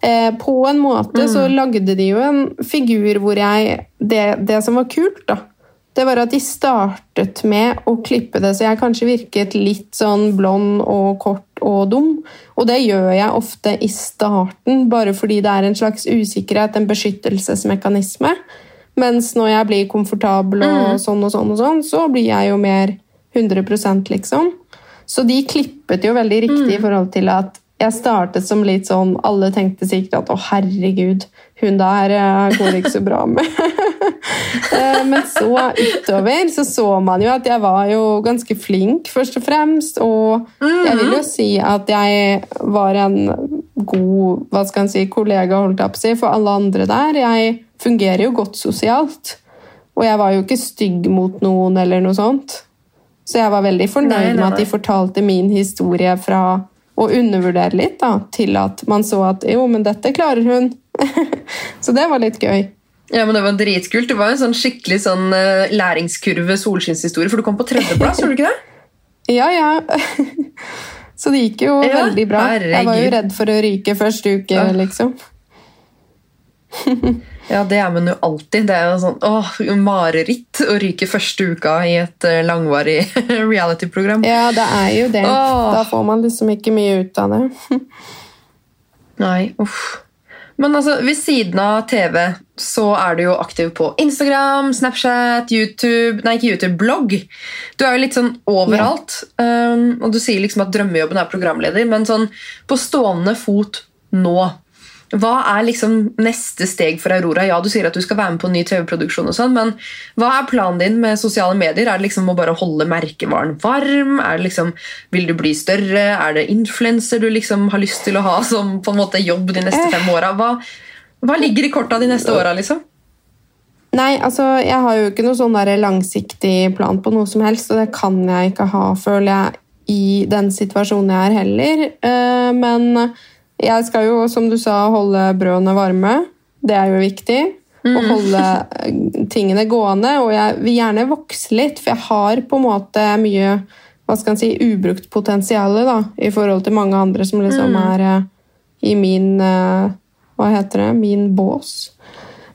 Eh, på en måte så lagde de jo en figur hvor jeg det, det som var kult, da, det var at de startet med å klippe det så jeg kanskje virket litt sånn blond og kort og dum. Og det gjør jeg ofte i starten, bare fordi det er en slags usikkerhet, en beskyttelsesmekanisme. Mens når jeg blir komfortabel og sånn og sånn, og sånn, så blir jeg jo mer 100% liksom. Så de klippet jo veldig riktig i forhold til at jeg startet som litt sånn Alle tenkte sikkert at å, herregud, hun der eh, går det ikke så bra med. Eh, Men så utover så så man jo at jeg var jo ganske flink, først og fremst. Og jeg vil jo si at jeg var en god hva skal en si, kollega holdt jeg på å si, for alle andre der. Jeg fungerer jo godt sosialt. Og jeg var jo ikke stygg mot noen eller noe sånt. Så jeg var veldig fornøyd med at de fortalte min historie fra å undervurdere litt, da, til at man så at jo, men dette klarer hun. så det var litt gøy. Ja, men Det var dritkult. Det var en sånn skikkelig sånn eh, læringskurve solskinnshistorie, for du kom på tredjeplass, gjorde du ikke det? Ja, ja. Så det gikk jo Ja, veldig bra. Jeg var jo redd for å ryke første uke, Ja. liksom. Ja, det er man jo alltid. Det er jo sånn åh, mareritt å ryke første uka i et eh, langvarig reality-program. Ja, det er jo det. Åh. Da får man liksom ikke mye ut av det. Nei, uff. Men altså, ved siden av TV så er du jo aktiv på Instagram, Snapchat, YouTube Nei, ikke YouTube, blogg. Du er jo litt sånn overalt. Um, og du sier liksom at drømmejobben er programleder, men sånn på stående fot nå Hva er liksom neste steg for Aurora? Ja, du sier at du skal være med på en ny TV-produksjon, og sånn, men hva er planen din med sosiale medier? Er det liksom å bare holde merkevaren varm? Er det liksom, Vil du bli større? Er det influenser du liksom har lyst til å ha som på en måte jobb de neste fem åra? Hva, hva ligger i korta de neste åra, liksom? Nei, altså, jeg har jo ikke noe sånn der langsiktig plan på noe som helst, og det kan jeg ikke ha, føler jeg, i den situasjonen jeg er heller. Eh, Men jeg skal jo, som du sa, holde brødene varme. Det er jo viktig. Å holde eh, tingene gående. Og jeg vil gjerne vokse litt, for jeg har på en måte mye hva skal en si, ubrukt potensial da, i forhold til mange andre som liksom er eh, i min eh, Hva heter det? Min bås.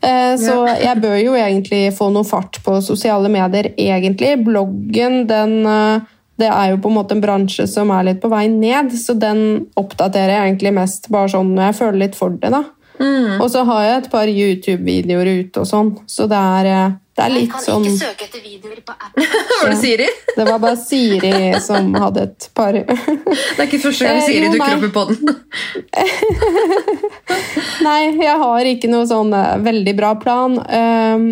Så jeg bør jo egentlig få noe fart på sosiale medier, egentlig. Bloggen, den Det er jo på en måte en bransje som er litt på vei ned, så den oppdaterer jeg egentlig mest bare sånn når jeg føler litt for det, da. Og så har jeg et par YouTube-videoer ute og sånn, så det er, eh, det er litt sånn søke etter videoer på appen. Var det Siri? Det var bare Siri som hadde et par Det er ikke første gang Eh, Siri jo, dukker opp i poden. Nei, jeg har ikke noe sånn eh, veldig bra plan. Um,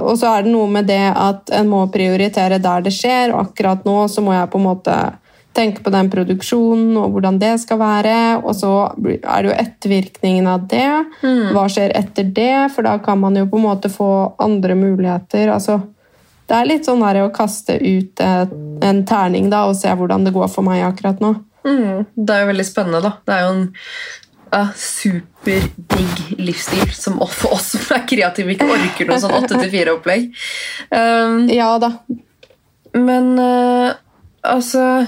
og så er det noe med det at en må prioritere der det skjer, og akkurat nå så må jeg på en måte tenke på den produksjonen og hvordan det skal være. Og så er det jo ettervirkningen av det. Hva skjer etter det? For da kan man jo på en måte få andre muligheter. Altså, det er litt sånn der å kaste ut en terning da, og se hvordan det går for meg akkurat nå. Mm, det er jo veldig spennende, da. Det er jo en ja, superdigg livsstil som for oss som er kreative ikke orker noe sånn 8-4-opplegg. Um, Ja da. men uh, altså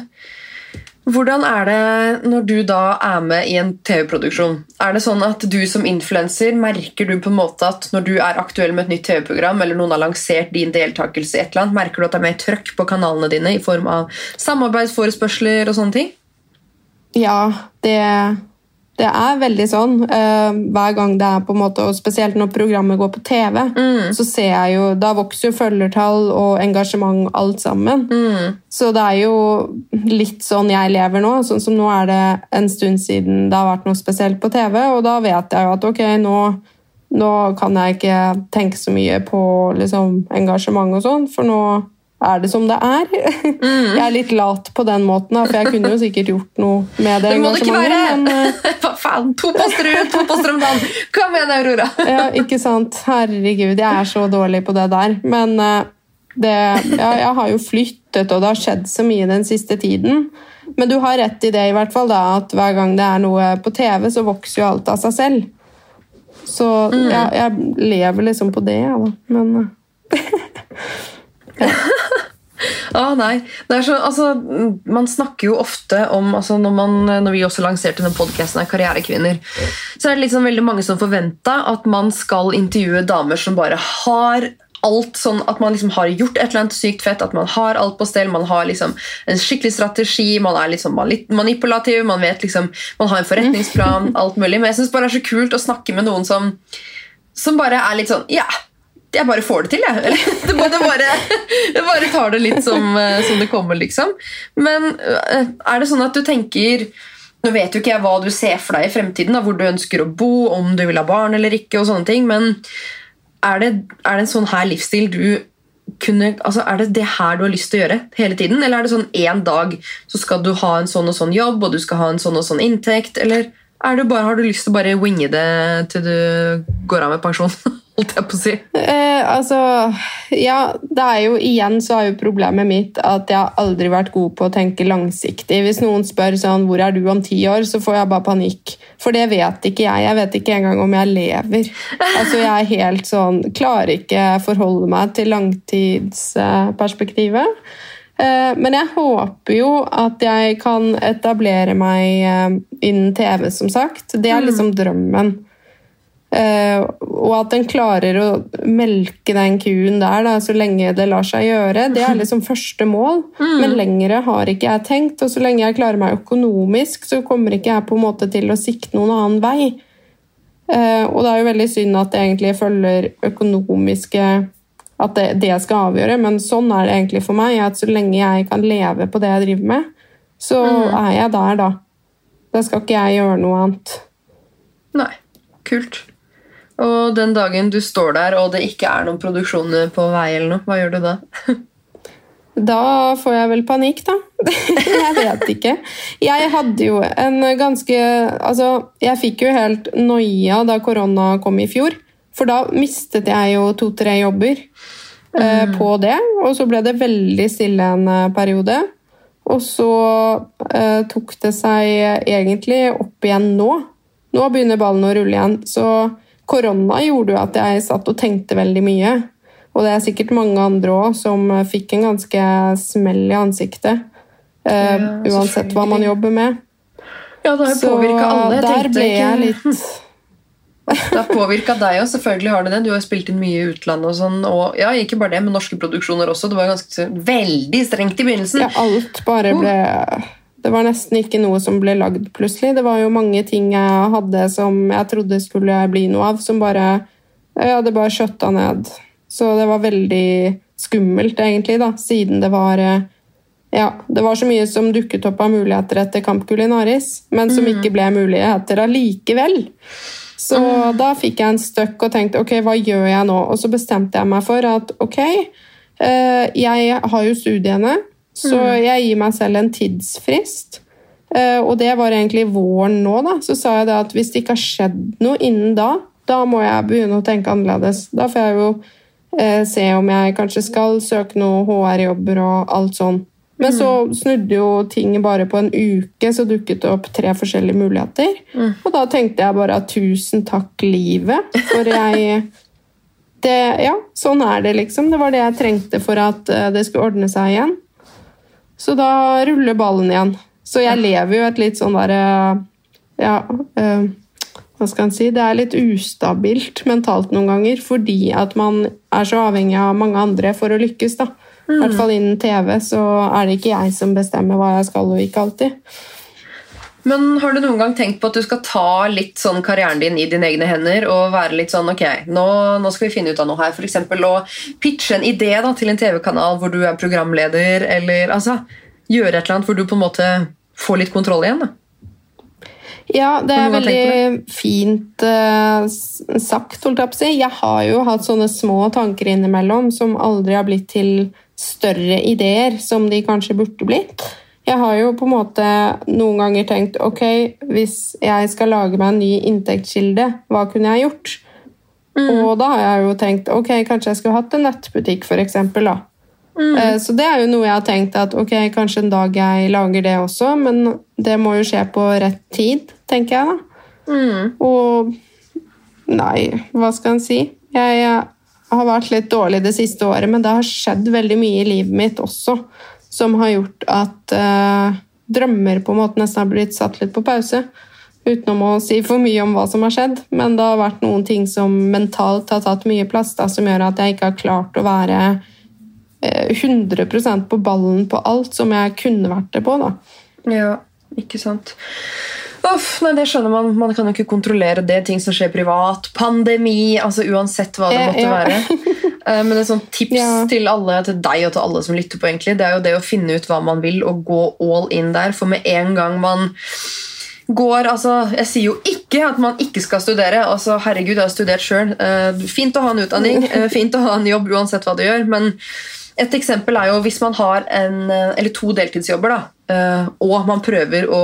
Hvordan er det når du da er med i en TV-produksjon? Er det sånn at du som influenser merker du på en måte at når du er aktuell med et nytt TV-program, eller noen har lansert din deltakelse i et eller annet, merker du at det er mer trøkk på kanalene dine i form av samarbeidsforespørsler og sånne ting? Ja, det, det er veldig sånn. Eh, hver gang det er på en måte, og Spesielt når programmet går på TV, så ser jeg jo Da vokser jo følgertall og engasjement alt sammen. Så det er jo litt sånn jeg lever nå. Sånn som nå er det en stund siden det har vært noe spesielt på TV, og da vet jeg jo at ok, nå, nå kan jeg ikke tenke så mye på liksom, engasjement og sånn, for nå er det som det er. Jeg er litt lat på den måten, for jeg kunne jo sikkert gjort noe med det Det må det ikke være! men, eh! Hva faen? To poster ut, to poster om dagen! Kom igjen, Aurora! Ja, ikke sant? Herregud, jeg er så dårlig på det der. Men eh, det, ja, jeg har jo flyttet, og det har skjedd så mye den siste tiden. Men du har rett i det, i hvert fall, da, at hver gang det er noe på TV, så vokser jo alt av seg selv. Så ja, jeg lever liksom på det, jeg, da. Men eh, Ah, nei. Det så, altså, man snakker jo ofte om altså, når, man, når vi også lanserte denne podcasten av Karrierekvinner, så er det liksom veldig mange som forventa at man skal intervjue damer som bare har alt sånn at man liksom har gjort et eller annet sykt fett, at man har alt på stell, man har liksom en skikkelig strategi, man er liksom manipulativ, man vet liksom, man har en forretningsplan, alt mulig. Men jeg syns bare det er så kult å snakke med noen som, som bare er litt sånn Ja, jeg bare får det til, jeg. Eller, det bare, det bare, jeg bare tar det litt som, eh, som det kommer, liksom. Men eh, er det sånn at du tenker Nå vet jo ikke jeg hva du ser for deg i fremtiden, da, hvor du ønsker å bo, om du vil ha barn eller ikke, og sånne ting, men er det, er det en sånn her livsstil du kunne, altså Er det det her du har lyst til å gjøre hele tiden? Eller er det sånn en dag så skal du ha en sånn og sånn jobb, og du skal ha en sånn og sånn inntekt? Eller er bare, har du lyst til å bare winge det til du går av med pensjon? Holdt jeg på å si. Eh, altså, ja, det er jo igjen så er jo problemet mitt at jeg har aldri vært god på å tenke langsiktig. Hvis noen spør sånn, hvor er du om ti år, så får jeg bare panikk. For det vet ikke jeg. Jeg vet ikke engang om jeg lever. Altså, jeg er helt sånn, klarer ikke forholde meg til langtidsperspektivet. Eh, men jeg håper jo at jeg kan etablere meg eh, innen TV, som sagt. Det er liksom drømmen. Eh, og at en klarer å melke den kuen der da, så lenge det lar seg gjøre. Det er liksom første mål, men lengre har ikke jeg tenkt. Og så lenge jeg klarer meg økonomisk, så kommer ikke jeg på en måte til å sikte noen annen vei. Eh, og det er jo veldig synd at det egentlig følger økonomiske At det, det skal avgjøre, men sånn er det egentlig for meg. At så lenge jeg kan leve på det jeg driver med, så er jeg der, da. Da skal ikke jeg gjøre noe annet. Nei, kult. Og den dagen du står der og det ikke er noen produksjoner på vei, eller noe, hva gjør du da? Da får jeg vel panikk, da. jeg vet ikke. Jeg hadde jo en ganske Altså, jeg fikk jo helt noia da korona kom i fjor. For da mistet jeg jo to-tre jobber eh, på det. Og så ble det veldig stille en eh, periode. Og så eh, tok det seg egentlig opp igjen nå. Nå begynner ballen å rulle igjen. Så korona gjorde jo at jeg satt og tenkte veldig mye. Og det er sikkert mange andre òg som eh, fikk en ganske smell i ansiktet. Eh, Ja, uansett hva man jobber med. Ja, det har jo påvirka alle. Jeg der ble jeg litt Det har påvirka deg òg, selvfølgelig har det det. Du har spilt inn mye i utlandet og sånn. Og ja, ikke bare det, men norske produksjoner også. Det var ganske veldig strengt i begynnelsen. Ja, alt bare ble Det var nesten ikke noe som ble lagd plutselig. Det var jo mange ting jeg hadde som jeg trodde skulle bli noe av, som bare Ja, det bare skjøtta ned. Så det var veldig skummelt, egentlig, da, siden det var eh, ja, Det var så mye som dukket opp av muligheter etter Kamp Kulinaris, men som ikke ble muligheter allikevel. Så da fikk jeg en støkk og tenkte ok, hva gjør jeg nå? Og så bestemte jeg meg for at ok, eh, jeg har jo studiene, Så jeg gir meg selv en tidsfrist. Eh, og det var egentlig våren nå, da. Så sa jeg at hvis det ikke har skjedd noe innen da, da må jeg begynne å tenke annerledes. Da får jeg jo eh, se om jeg kanskje skal søke noen HR-jobber og alt sånn. Men så snudde jo ting bare på en uke, så dukket det opp tre forskjellige muligheter. Og da tenkte jeg bare tusen takk, livet, for jeg det, Ja, sånn er det, liksom. Det var det jeg trengte for at eh, det skulle ordne seg igjen. Så da ruller ballen igjen. Så jeg lever jo et litt sånn derre Ja, eh, hva skal en si? Det er litt ustabilt mentalt noen ganger fordi at man er så avhengig av mange andre for å lykkes. da. I hvert fall innen TV så er det ikke jeg som bestemmer hva jeg skal og ikke alltid. Men har du noen gang tenkt på at du skal ta litt sånn karrieren din i dine egne hender og være litt sånn ok, nå, nå skal vi finne ut av noe her. Eksempel å pitche en idé da, til en TV-kanal hvor du er programleder, eller altså gjøre et eller annet hvor du på en måte får litt kontroll igjen. da. Ja, det er veldig fint uh, sagt, holdt jeg på å si. Jeg har jo hatt sånne små tanker innimellom som aldri har blitt til større ideer, som de kanskje burde blitt. Jeg har jo på en måte noen ganger tenkt ok, hvis jeg skal lage meg en ny inntektskilde, hva kunne jeg gjort? Og da har jeg jo tenkt ok, kanskje jeg skulle hatt en nettbutikk, for eksempel. Da. Eh, Så det er jo noe jeg har tenkt at ok, kanskje en dag jeg lager det også, men det må jo skje på rett tid, tenker jeg da. Og nei, hva skal en si? Jeg eh, har vært litt dårlig det siste året, men det har skjedd veldig mye i livet mitt også, som har gjort at eh, drømmer på en måte nesten har blitt satt litt på pause. Utenom å si for mye om hva som har skjedd, men det har vært noen ting som mentalt har tatt mye plass, da, som gjør at jeg ikke har klart å være eh, 100% på ballen på alt som jeg kunne vært det på. da. Ja, ikke sant. Uff, nei, det skjønner man. Man kan jo ikke kontrollere det. Ting som skjer privat. Pandemi. altså Uansett hva det Eh, måtte ja. være. Eh, Men et sånt tips Ja. til alle, til deg og til alle som lytter på, egentlig, det er jo det å finne ut hva man vil, og gå all in der. For med en gang man går altså, Jeg sier jo ikke at man ikke skal studere. altså Herregud, jeg har studert sjøl. Fint å ha en utdanning, eh, fint å ha en jobb uansett hva du gjør. men et eksempel er jo hvis man har en, eh, eller to deltidsjobber, da, eh, og man prøver å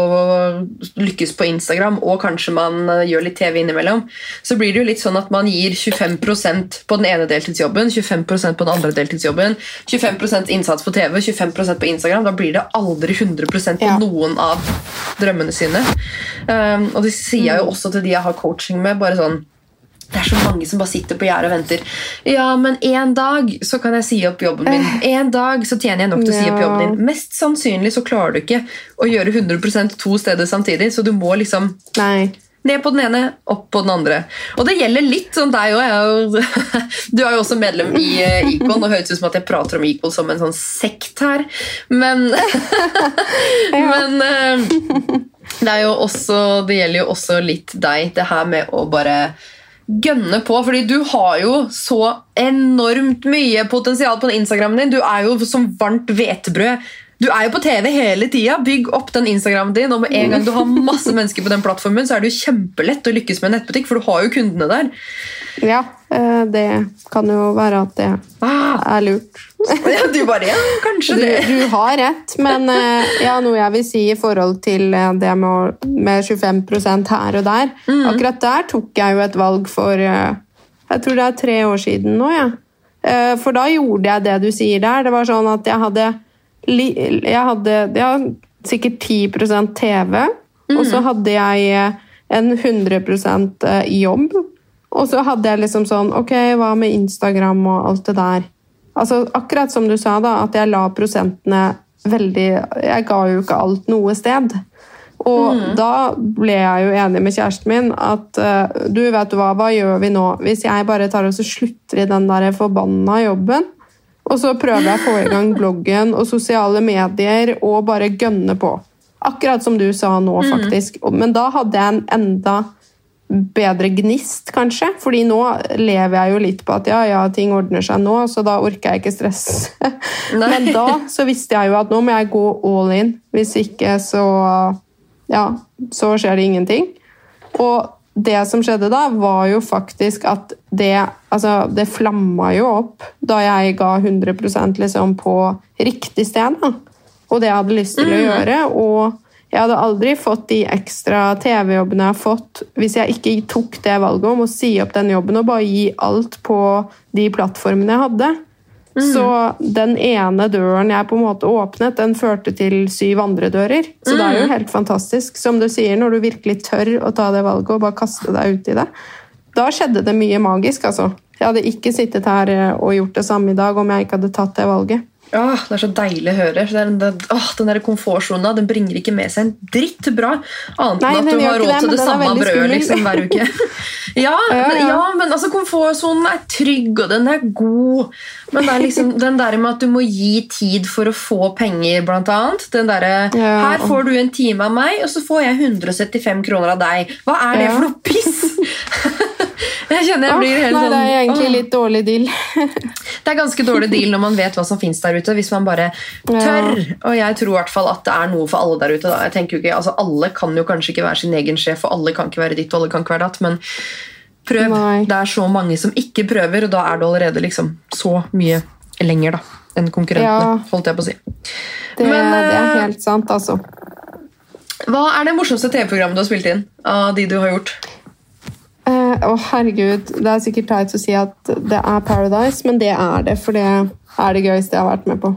lykkes på Instagram, og kanskje man eh, gjør litt TV innimellom, så blir det jo litt sånn at man gir 25% på den ene deltidsjobben, 25% på den andre deltidsjobben, 25% innsats på TV, 25% på Instagram. Da blir det aldri 100% på Ja. noen av drømmene sine. Uh, og det sier jeg jo også til de jeg har coaching med. bare sånn det er så mange som bare sitter på gjerdet og venter. Ja, men en dag så kan jeg si opp jobben min. En dag så tjener jeg nok til å si opp jobben din. Mest sannsynlig så klarer du ikke å gjøre 100% to steder samtidig, så du må liksom Nei. ned på den ene, opp på den andre. Og det gjelder litt sånn deg òg. Du er jo også medlem i Icon, og høres ut som at jeg prater om Icon som en sånn sekt her, men Men eh, det, jo også, det gjelder jo også litt deg, det her med å bare gønne på. fordi du har jo så enormt mye potensial på Instagrammen din. Du er jo som varmt hvetebrød. Du er jo på TV hele tida. Bygg opp den Instagramen din. Og med en gang du har masse mennesker på den plattformen, så er det jo kjempelett å lykkes med en nettbutikk, for du har jo kundene der. Ja, eh, det kan jo være at det Ah, er lurt. ja, du bare Ja, kanskje det. du har rett, men eh, ja, noe jeg vil si i forhold til eh, det med, med 25% her og der Akkurat der tok jeg jo et valg for Jeg tror det er tre år siden nå, ja. For da gjorde jeg det du sier der. Det var sånn at jeg hadde, jeg hadde ja, sikkert 10% TV, og så hadde jeg eh, en 100% jobb. Og så hadde jeg liksom sånn Ok, hva med Instagram og alt det der? Altså, akkurat som du sa, da, at jeg la prosentene veldig Jeg ga jo ikke alt noe sted. Og da ble jeg jo enig med kjæresten min at uh, du vet du hva, hva gjør vi nå? Hvis jeg bare tar og slutter i den der forbanna jobben, og så prøver jeg å få i gang bloggen og sosiale medier og bare gønne på. Akkurat som du sa nå, faktisk. Mm. Men da hadde jeg en enda bedre gnist, kanskje. Fordi nå lever jeg jo litt på at ja, ja, ting ordner seg nå, så da orker jeg ikke stress. Men da så visste jeg jo at nå må jeg gå all in. Hvis ikke så ja, så skjer det ingenting. Og det som skjedde da, var jo faktisk at det Altså, det flamma jo opp da jeg ga 100% liksom på riktig sted. da. og det jeg hadde lyst til å gjøre. Og jeg hadde aldri fått de ekstra TV-jobbene jeg har fått hvis jeg ikke tok det valget om å si opp den jobben og bare gi alt på de plattformene jeg hadde. Så den ene døren jeg på en måte åpnet, den førte til syv andre dører. Så det er jo helt fantastisk. Som du sier, når du virkelig tør å ta det valget og bare kaste deg ut i det. Da skjedde det mye magisk, altså. Jeg hadde ikke sittet her eh, og gjort det samme i dag om jeg ikke hadde tatt det valget. Åh, det er så deilig å høre. Det er, det, åh, den der komfortsona den bringer ikke med seg en dritt bra. Annet enn at du har råd det, til det samme brødet liksom, hver uke. ja, Ja, men, ja. ja, men altså, komfortsonen er trygg, og den er god. Men det er liksom den der med at du må gi tid for å få penger, blant annet. Den derre. Her får du en time av meg, og så får jeg 175 kroner av deg. Hva er det for noe piss?! jeg kjenner jeg blir helt Nei, sånn det er egentlig åh. litt dårlig deal. Det er ganske dårlig deal når man vet hva som finnes der ute. Hvis man bare tør. Og jeg tror i hvert fall at det er noe for alle der ute. Da. Jeg tenker jo ikke, altså Alle kan jo kanskje ikke være sin egen sjef, og alle kan ikke være ditt og alle kan ikke være datt, men prøv. Nei. Det er så mange som ikke prøver, og da er du allerede liksom så mye lenger da, enn konkurrentene. Ja. holdt jeg på å si. Det, Men, det er eh, helt sant, altså. Hva er det morsomste TV-programmet du har spilt inn? av de du har gjort? Eh, Å, herregud. Det er sikkert teit å si at det er Paradise, men det er det, for det er det gøyeste jeg har vært med på.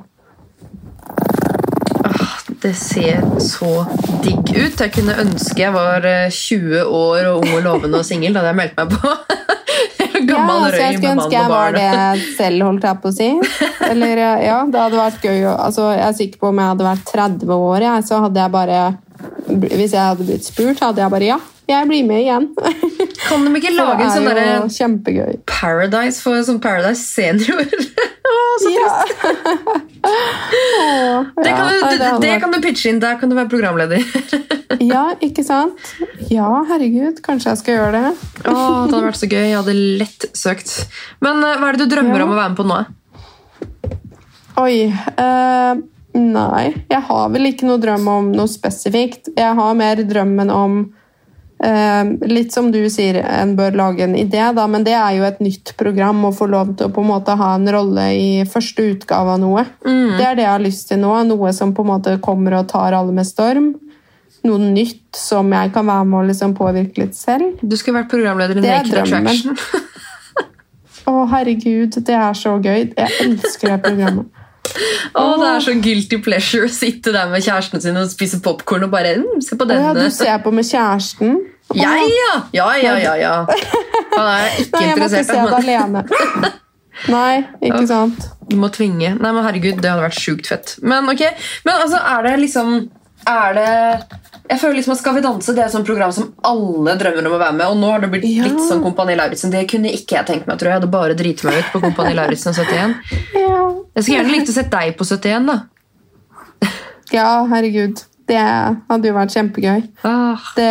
Ah, Det ser så digg ut. Jeg kunne ønske jeg var eh, 20 år og ung og lovende og singel. Da hadde jeg meldt meg på. Ja, røy altså, jeg røy skulle med mann ønske jeg var det selv, holdt jeg på å si. Eller eh, ja, det hadde vært gøy. Altså, jeg er sikker på om jeg hadde vært 30 år, jeg, så hadde jeg bare Hvis jeg hadde blitt spurt, hadde jeg bare ja, jeg blir med igjen. Kan de ikke lage en sånn er derre. Paradise for sånn Paradise senior? Å, så Ja. Det kan, du, det, det kan du pitche inn. Der kan du være programleder. Ja, ikke sant? Ja, herregud, kanskje jeg skal gjøre det. Å, det hadde vært så gøy. Jeg hadde lett søkt. Men eh, hva er det du drømmer Ja. om å være med på nå? Oi. uh, nei, jeg har vel ikke noe drøm om noe spesifikt. Jeg har mer drømmen om Litt som du sier, en bør lage en idé, da, men det er jo et nytt program å få lov til å på en måte ha en rolle i første utgave av noe. Det er det jeg har lyst til nå. Noe som på en måte kommer og tar alle med storm. Noe nytt som jeg kan være med å liksom påvirke litt selv. Du skulle vært programleder i Naked. Attraction. Å, herregud, det er så gøy. Jeg elsker det programmet. Oh, det er så guilty pleasure å sitte der med kjæresten sin og spise popkorn og bare mm, se på denne. ja, du ser på med kjæresten? Å, Ja, ja! Ja, ja, ja, ja. Han er ikke Nei, jeg interessert. se da, det alene. Nei, ikke sant? Du må tvinge. Nei, men herregud, det hadde vært sjukt fett. Men ok, men altså, er det liksom Er det Jeg føler liksom at Skal vi danse det er et sånt program som alle drømmer om å være med. Og nå har det blitt Ja. litt sånn Kompani Lauritzen. Det kunne ikke jeg tenkt meg. tror Jeg Jeg hadde bare driti meg ut på Kompani Lauritzen og 71. Ja. Jeg skulle gjerne likt å sett deg på 71. da ja, herregud. Det hadde jo vært kjempegøy. ah, Det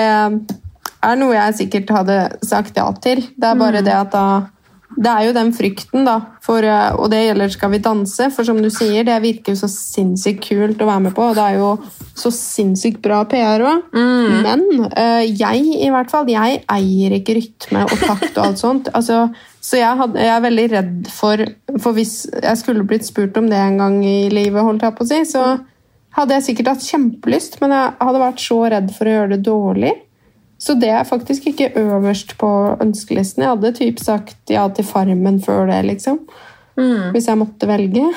er noe jeg sikkert hadde sagt ja til. Det er Mm. bare det at da Det er jo den frykten, da. For, eh, og det gjelder Skal vi danse. For som du sier, det virker jo så sinnssykt kult å være med på. Og det er jo så sinnssykt bra PR òg. Mm. Men eh, jeg, i hvert fall, jeg eier ikke rytme og takt og alt sånt. Altså, så jeg, hadde, jeg er veldig redd for For hvis jeg skulle blitt spurt om det en gang i livet, holdt jeg på å si, så hadde jeg sikkert hatt kjempelyst, men jeg hadde vært så redd for å gjøre det dårlig. Så det er faktisk ikke øverst på ønskelisten. Jeg hadde typ sagt ja til Farmen før det, liksom. mm. Hvis jeg måtte velge.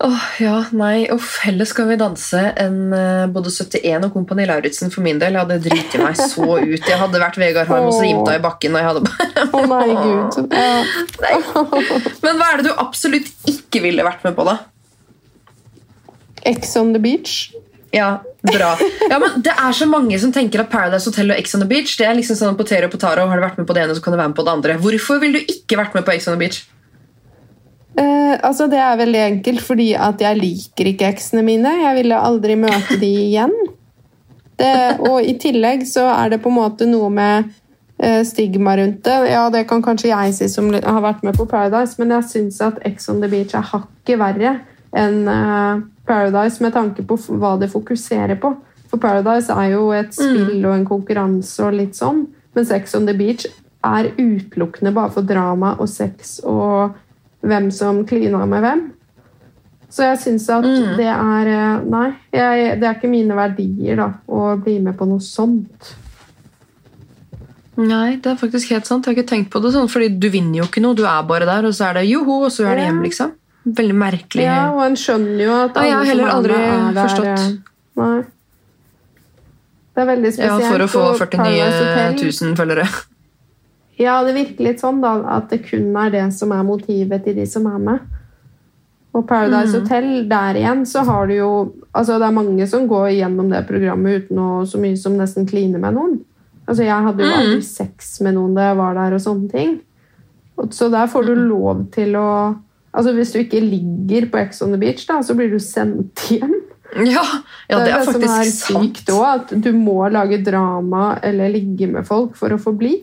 Åh, ja, nei, uff, heller skal vi danse enn eh, både 71 og Kompani Lauritzen for min del. Jeg hadde driti meg så ut. Jeg hadde vært Vegard Harm og så rimta i bakken. Og jeg hadde bare... Å nei, gud. Ja. Nei. Men hva er det du absolutt ikke ville vært med på, da? Ex on the beach. Ja, bra. Ja, men Det er så mange som tenker at Paradise Hotel og Ex on the Beach det er liksom sånn potero og potaro. Har du vært med på det ene, så kan du være med på det andre. Hvorfor ville du ikke vært med på Ex on the Beach? Uh, altså Det er veldig enkelt, fordi at jeg liker ikke eksene mine. Jeg ville aldri møte de igjen. Det, og i tillegg så er det på en måte noe med uh, stigma rundt det. Ja, det kan kanskje jeg si som har vært med på Paradise, men jeg syns at Ex on the Beach er hakket verre enn eh, Paradise med tanke på hva det fokuserer på. For Paradise er jo et spill og en konkurranse og litt sånn, men Sex on the Beach er utelukkende bare for drama og sex og hvem som klina med hvem. Så jeg syns at det er eh, Nei, jeg, det er ikke mine verdier da, å bli med på noe sånt. Nei, det er faktisk helt sant. Jeg har ikke tenkt på det sånn, fordi du vinner jo ikke noe. Du er bare der, og så er det joho, og så er det hjem, liksom. Veldig merkelig. Ja, og en skjønner jo at Ja, jeg har heller er aldri er forstått. eh, Nei. Det er veldig Ja, spesielt. for å få 49 000 følgere. Ja, det virker litt sånn da, at det kun er det som er motivet til de som er med. Og Paradise Mm. Hotel, der igjen, så har du jo Altså, det er mange som går gjennom det programmet uten å så mye som nesten kline med noen. Altså, jeg hadde jo Mm. aldri sex med noen da jeg var der, og sånne ting. Så der får du Mm. lov til å Altså, hvis du ikke ligger på Ex on the Beach, da, så blir du sendt hjem. Ja, ja det er som er faktisk sant. sykt òg, at du må lage drama eller ligge med folk for å få bli.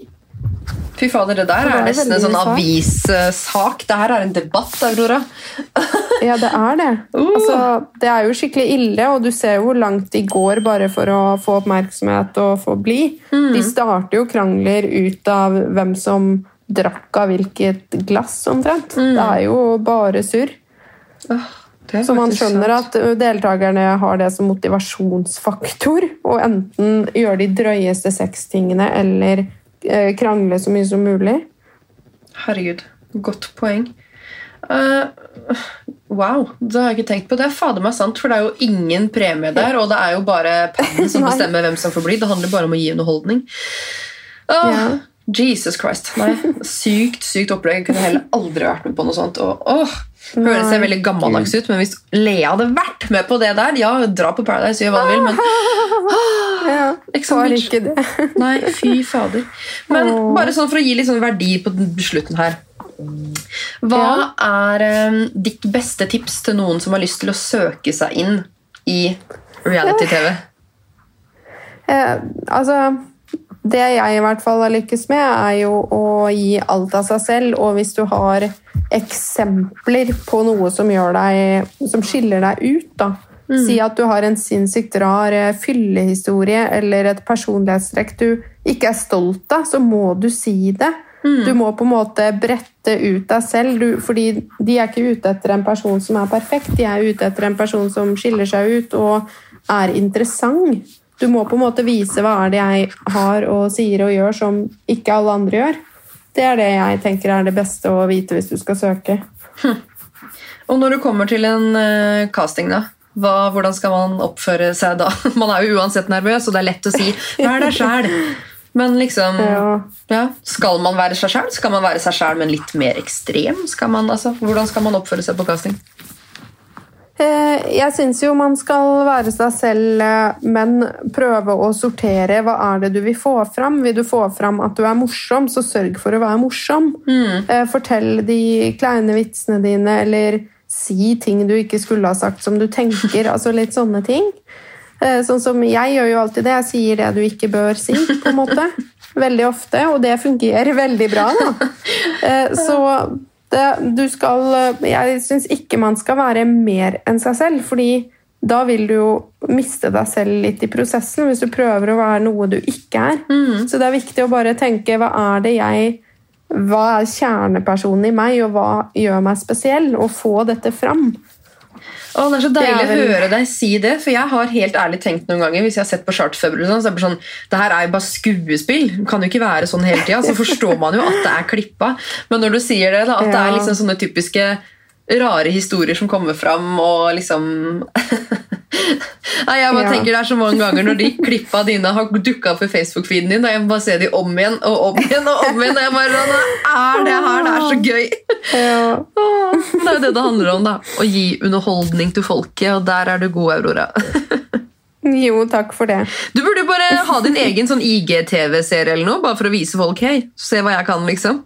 Fy fader, det der det er er nesten en sånn sak. avissak. Det her er en debatt, Aurora. Ja, det er det. Uh. Altså, det er jo skikkelig ille, og du ser jo hvor langt de går bare for å få oppmerksomhet og få bli. Mm. De starter jo krangler ut av hvem som drakk av hvilket glass, omtrent. Mm. Det er jo bare surr. Er Så man skjønner sant. at deltakerne har det som motivasjonsfaktor, og enten gjøre de drøyeste sextingene eller eh, krangle så mye som mulig. Herregud, godt poeng. Uh, wow, det har jeg ikke tenkt på. Det er fader meg sant, for det er jo ingen premie der, og det er jo bare pennen som bestemmer hvem som får bli. Det handler bare om å gi underholdning. Uh, Ja. Jesus Christ. Nei, sykt, sykt opplegg. Jeg kunne heller aldri vært med på noe sånt. Og, åh, høres jeg veldig gammeldags ut, men hvis Lea hadde vært med på det der Ja, dra på Paradise, gjør hva du vil, men Ja, the var Beach. ikke det. Nei, fy fader. Men bare sånn for å gi litt sånn verdi på slutten her. Hva er um, ditt beste tips til noen som har lyst til å søke seg inn i reality-TV? Eh, altså, det jeg i hvert fall har lykkes med, er jo å gi alt av seg selv. Og hvis du har eksempler på noe som, gjør deg, som skiller deg ut, da. Si at du har en sinnssykt rar eh, fyllehistorie eller et personlighetstrekk du ikke er stolt av, så må du si det. Du må på en måte brette ut deg selv, du, fordi de er ikke ute etter en person som er perfekt. De er ute etter en person som skiller seg ut og er interessant. Du må på en måte vise hva er det jeg har og sier og gjør som ikke alle andre gjør. Det er det jeg tenker er det beste å vite hvis du skal søke. Og når du kommer til en uh, casting, da? Hva, hvordan skal man oppføre seg da? Man er jo uansett nervøs, og det er lett å si 'vær deg sjæl'. Men liksom Ja. ja, Skal man være seg sjæl? Skal man være seg sjæl, men litt mer ekstrem? Skal man, altså, hvordan skal man oppføre seg på casting? Eh, Jeg syns jo man skal være seg selv, eh, men prøve å sortere. Hva er det du vil få fram? Vil du få fram at du er morsom, så sørg for å være morsom. Mm. Fortell de kleine vitsene dine, eller si ting du ikke skulle ha sagt som du tenker. altså litt sånne ting. Eh, Sånn som Jeg gjør jo alltid det. Jeg sier det du ikke bør si, på en måte. Veldig ofte, og det fungerer veldig bra. da. Eh, Så du skal Jeg syns ikke man skal være mer enn seg selv, fordi da vil du jo miste deg selv litt i prosessen hvis du prøver å være noe du ikke er. Så det er viktig å bare tenke hva er det jeg Hva er kjernepersonen i meg, og hva gjør meg spesiell? Og få dette fram. Å, det er så deilig å høre deg si det, for jeg har helt ærlig tenkt noen ganger hvis jeg har sett på Chartfeber, sånn, så er det bare sånn, det her er jo bare skuespill. Det kan jo ikke være sånn hele tida. Så forstår man jo at det er klippa. Men når du sier det, da, at det er liksom sånne typiske rare historier som kommer fram, og liksom Nei, jeg bare Ja. tenker Det er så mange ganger når de klippa dine har dukka opp i Facebook-feeden din, og jeg må bare se de om igjen og om igjen og om igjen. Og jeg bare er det her? Det er så gøy! Ja. Det er jo det det handler om, da. Å gi underholdning til folket, og der er du god, Aurora. Jo, takk for det. Du burde bare ha din egen sånn IG-TV-serie eller noe, bare for å vise folk hei, se hva jeg kan, liksom.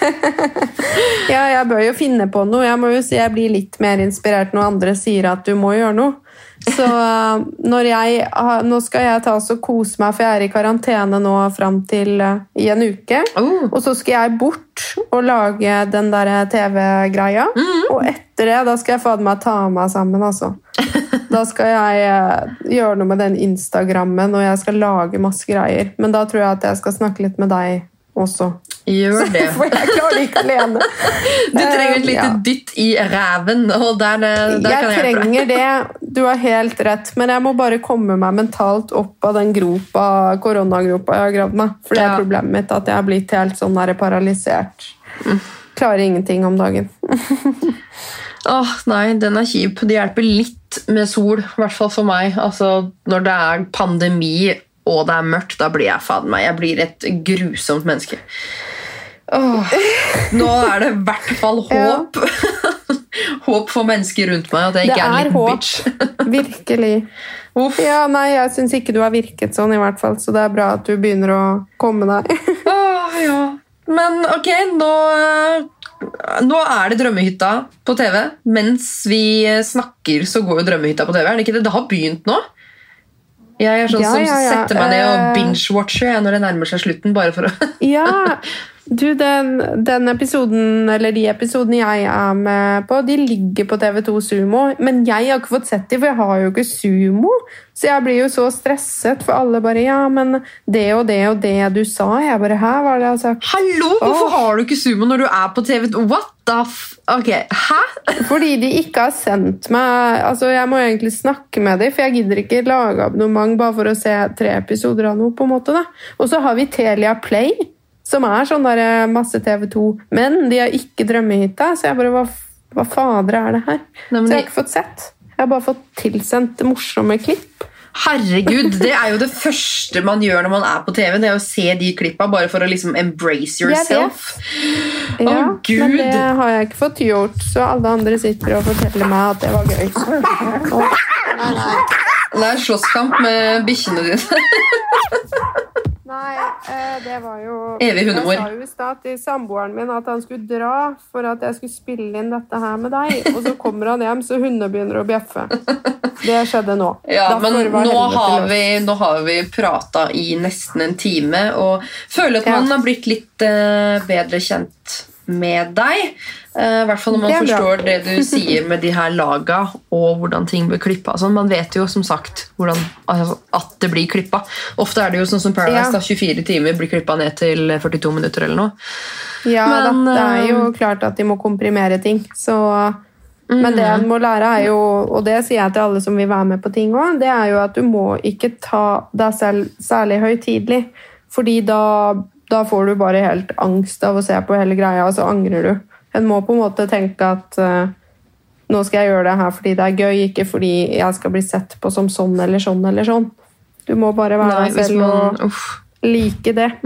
Ja, jeg bør jo finne på noe. Jeg må jo si jeg blir litt mer inspirert når andre sier at du må gjøre noe. Så når jeg, nå skal jeg ta så og kose meg, for jeg er i karantene nå fram til uh, i en uke. Oh. Og så skal jeg bort og lage den der TV-greia. Og etter det da skal jeg fader meg ta meg sammen, altså. Da skal jeg eh, gjøre noe med den Instagrammen, og jeg skal lage masse greier. Men da tror jeg at jeg skal snakke litt med deg også. Gjør det. For jeg klarer det ikke alene. Du trenger et Eh, lite ja. dytt i ræven, og der, der Jeg kan jeg trenger det, du har helt rett, men jeg må bare komme meg mentalt opp av den gropa, koronagropa jeg har gravd meg. For det er Ja. problemet mitt, at jeg har blitt helt sånn der paralysert. Klarer ingenting om dagen. Åh, nei, den er kjip. Det hjelper litt med sol, i hvert fall for meg. Altså, når det er pandemi og det er mørkt, da blir jeg faen meg Jeg blir et grusomt menneske. Åh, nå er det i hvert fall Ja. håp. håp for mennesker rundt meg, at jeg Det ikke er en liten bitch. Virkelig. Uff. Ja, nei, jeg syns ikke du har virket sånn, i hvert fall, så det er bra at du begynner å komme deg. Åh, ja. Men ok, nå, nå er det Drømmehytta på TV. Mens vi snakker, så går jo Drømmehytta på TV. Er det ikke det? Det har begynt nå. Jeg er sånn Ja, som ja, ja. setter meg ned og Eh. binge-watcher når det nærmer seg slutten. bare for å... Ja, du, den, den episoden, eller de episodene jeg er med på, de ligger på TV2 Sumo. Men jeg har ikke fått sett de, for jeg har jo ikke Sumo. Så jeg blir jo så stresset, for alle bare Ja, men det og det og det du sa. Jeg bare Hæ, hva er det jeg har sagt? Hallo! Hvorfor Åh. har du ikke sumo når du er på TV2? What the f... Ok, Hæ? Fordi de ikke har sendt meg Altså, Jeg må egentlig snakke med dem, for jeg gidder ikke lage abonnement bare for å se tre episoder av noe. på en måte da. Og så har vi Telia Play, som er sånn der eh, masse TV2. Men de har ikke Drømmehytta, så jeg bare Hva, hva fader er det her? Nei, så jeg har ikke fått sett. Jeg har bare fått tilsendt morsomme klipp. Herregud, Det er jo det første man gjør når man er på TV. Det er å se de klippa bare for å liksom embrace yourself. Ja, Gud! Men det har jeg ikke fått gjort, så alle andre sitter og forteller meg at det var gøy. Å, nei, nei. Det er slåsskamp med bikkjene dine. Nei, eh, det var jo Evig hundemor. Jeg sa jo i stad til samboeren min at han skulle dra for at jeg skulle spille inn dette her med deg. Og så kommer han hjem, så hundene begynner å bjeffe. Det skjedde nå. Ja, Derfor men nå har, vi, nå har vi prata i nesten en time og føler at Ja. man har blitt litt eh, bedre kjent med deg. Eh, I hvert fall når man forstår det du sier med de her laga og hvordan ting blir klippa. Sånn, man vet jo som sagt hvordan, altså, at det blir klippa. Ofte er det jo sånn som Paradise, Ja. da, 24 timer blir klippa ned til 42 minutter eller noe. Ja Men, da, det er jo eh, klart at de må komprimere ting. Så, men det en må lære, er jo, og det sier jeg til alle som vil være med på ting òg, det er jo at du må ikke ta deg selv særlig høytidelig. Fordi da, da får du bare helt angst av å se på hele greia, og så angrer du. En må på en måte tenke at uh, nå skal jeg gjøre det her fordi det er gøy, ikke fordi jeg skal bli sett på som sånn eller sånn eller sånn. Du må bare være Nei, selv man, og uff. like det.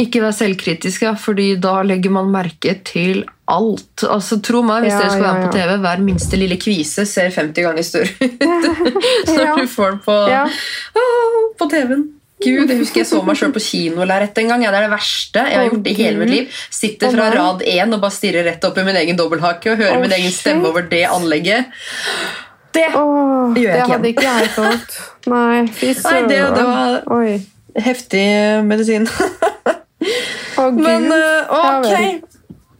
Ikke vær selvkritisk, ja, fordi da legger man merke til alt. Altså, Tro meg, hvis Ja, dere skal ja, være på. TV, hver minste lille kvise ser 50 ganger større ut når Ja. du får den på, Ja. Ah, på TV-en. Gud, Jeg husker jeg så meg sjøl på kinolerret en gang. Ja, det er det verste jeg har gjort i hele mitt liv. Sitter fra rad én og bare stirrer rett opp i min egen dobbelthake og hører oh, min egen stemme shit. over det anlegget. Det oh, Det gjør jeg det ikke hadde ikke jeg fått. Nei, fy søren. det- det var- Oi. heftig medisin. Å, Gud. Men eh, ok,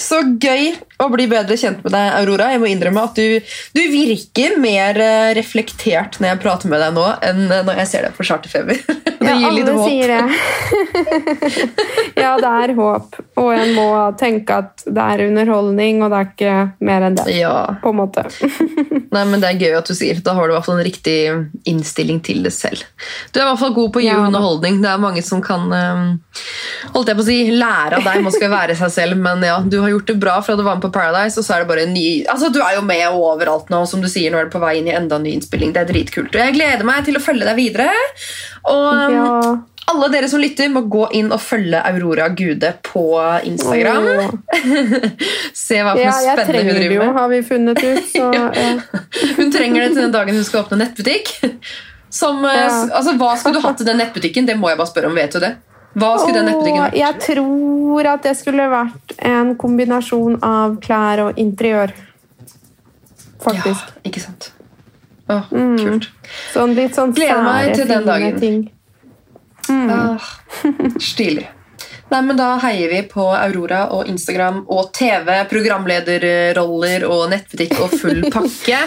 så gøy å bli bedre kjent med deg, Aurora. Jeg må innrømme at du, du virker mer eh, reflektert når jeg prater med deg nå, enn eh, når jeg ser deg på charterfeber. Det Ja, gir litt håp. sier det. ja, det er håp. Og en må tenke at det er underholdning, og det er ikke mer enn det. Ja, På en måte. Nei, men Det er gøy at du sier. Da har du i hvert fall en riktig innstilling til det selv. Du er i hvert fall god på å gi Ja, underholdning. Det er mange som kan eh, holdt jeg på å si, lære av deg. Man skal være seg selv, men ja, du har gjort det bra fra du var med på Paradise. og så er det bare en ny... Altså, Du er jo med overalt nå, som du sier, nå er du på vei inn i enda en ny innspilling. Det er dritkult. Og jeg gleder meg til å følge deg videre. Og um, Ja. alle dere som lytter, må gå inn og følge Aurora Gude på Instagram. Åh. Se hva for Ja, noe jeg spennende hun trenger det jo, har vi funnet ut. Så, ja. Hun trenger det til den dagen hun skal åpne nettbutikk. Som, eh, altså, hva skulle du hatt til den nettbutikken? Det må jeg bare spørre om. Vet du det? Hva skulle den nettbutikken vært? jeg tror at det skulle vært en kombinasjon av klær og interiør. Faktisk. Ja, ikke sant? Åh, Mm. Kult. Sånn litt sånn Gleder meg til den dagen. ting. Ah, stilig. Nei, men Da heier vi på Aurora og Instagram og TV, programlederroller og nettbutikk og full pakke.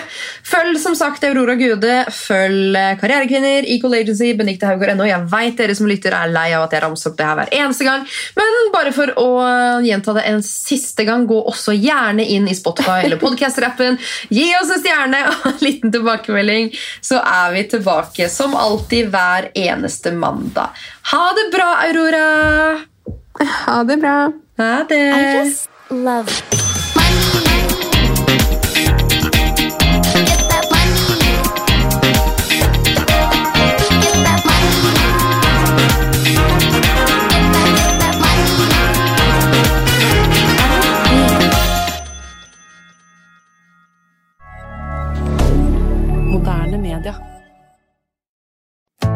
Følg som sagt Aurora Gude, følg eh, Karrierekvinner, Equal Agency, Benikte Haugård.no. Jeg vet dere som lytter er lei av at jeg ramser opp det her hver eneste gang, men bare for å gjenta det en siste gang, gå også gjerne inn i Spotify eller podkast-rappen. Gi oss en stjerne og en liten tilbakemelding, så er vi tilbake som alltid hver eneste mandag. Ha det bra, Aurora! Ha det bra. Ha det! I just love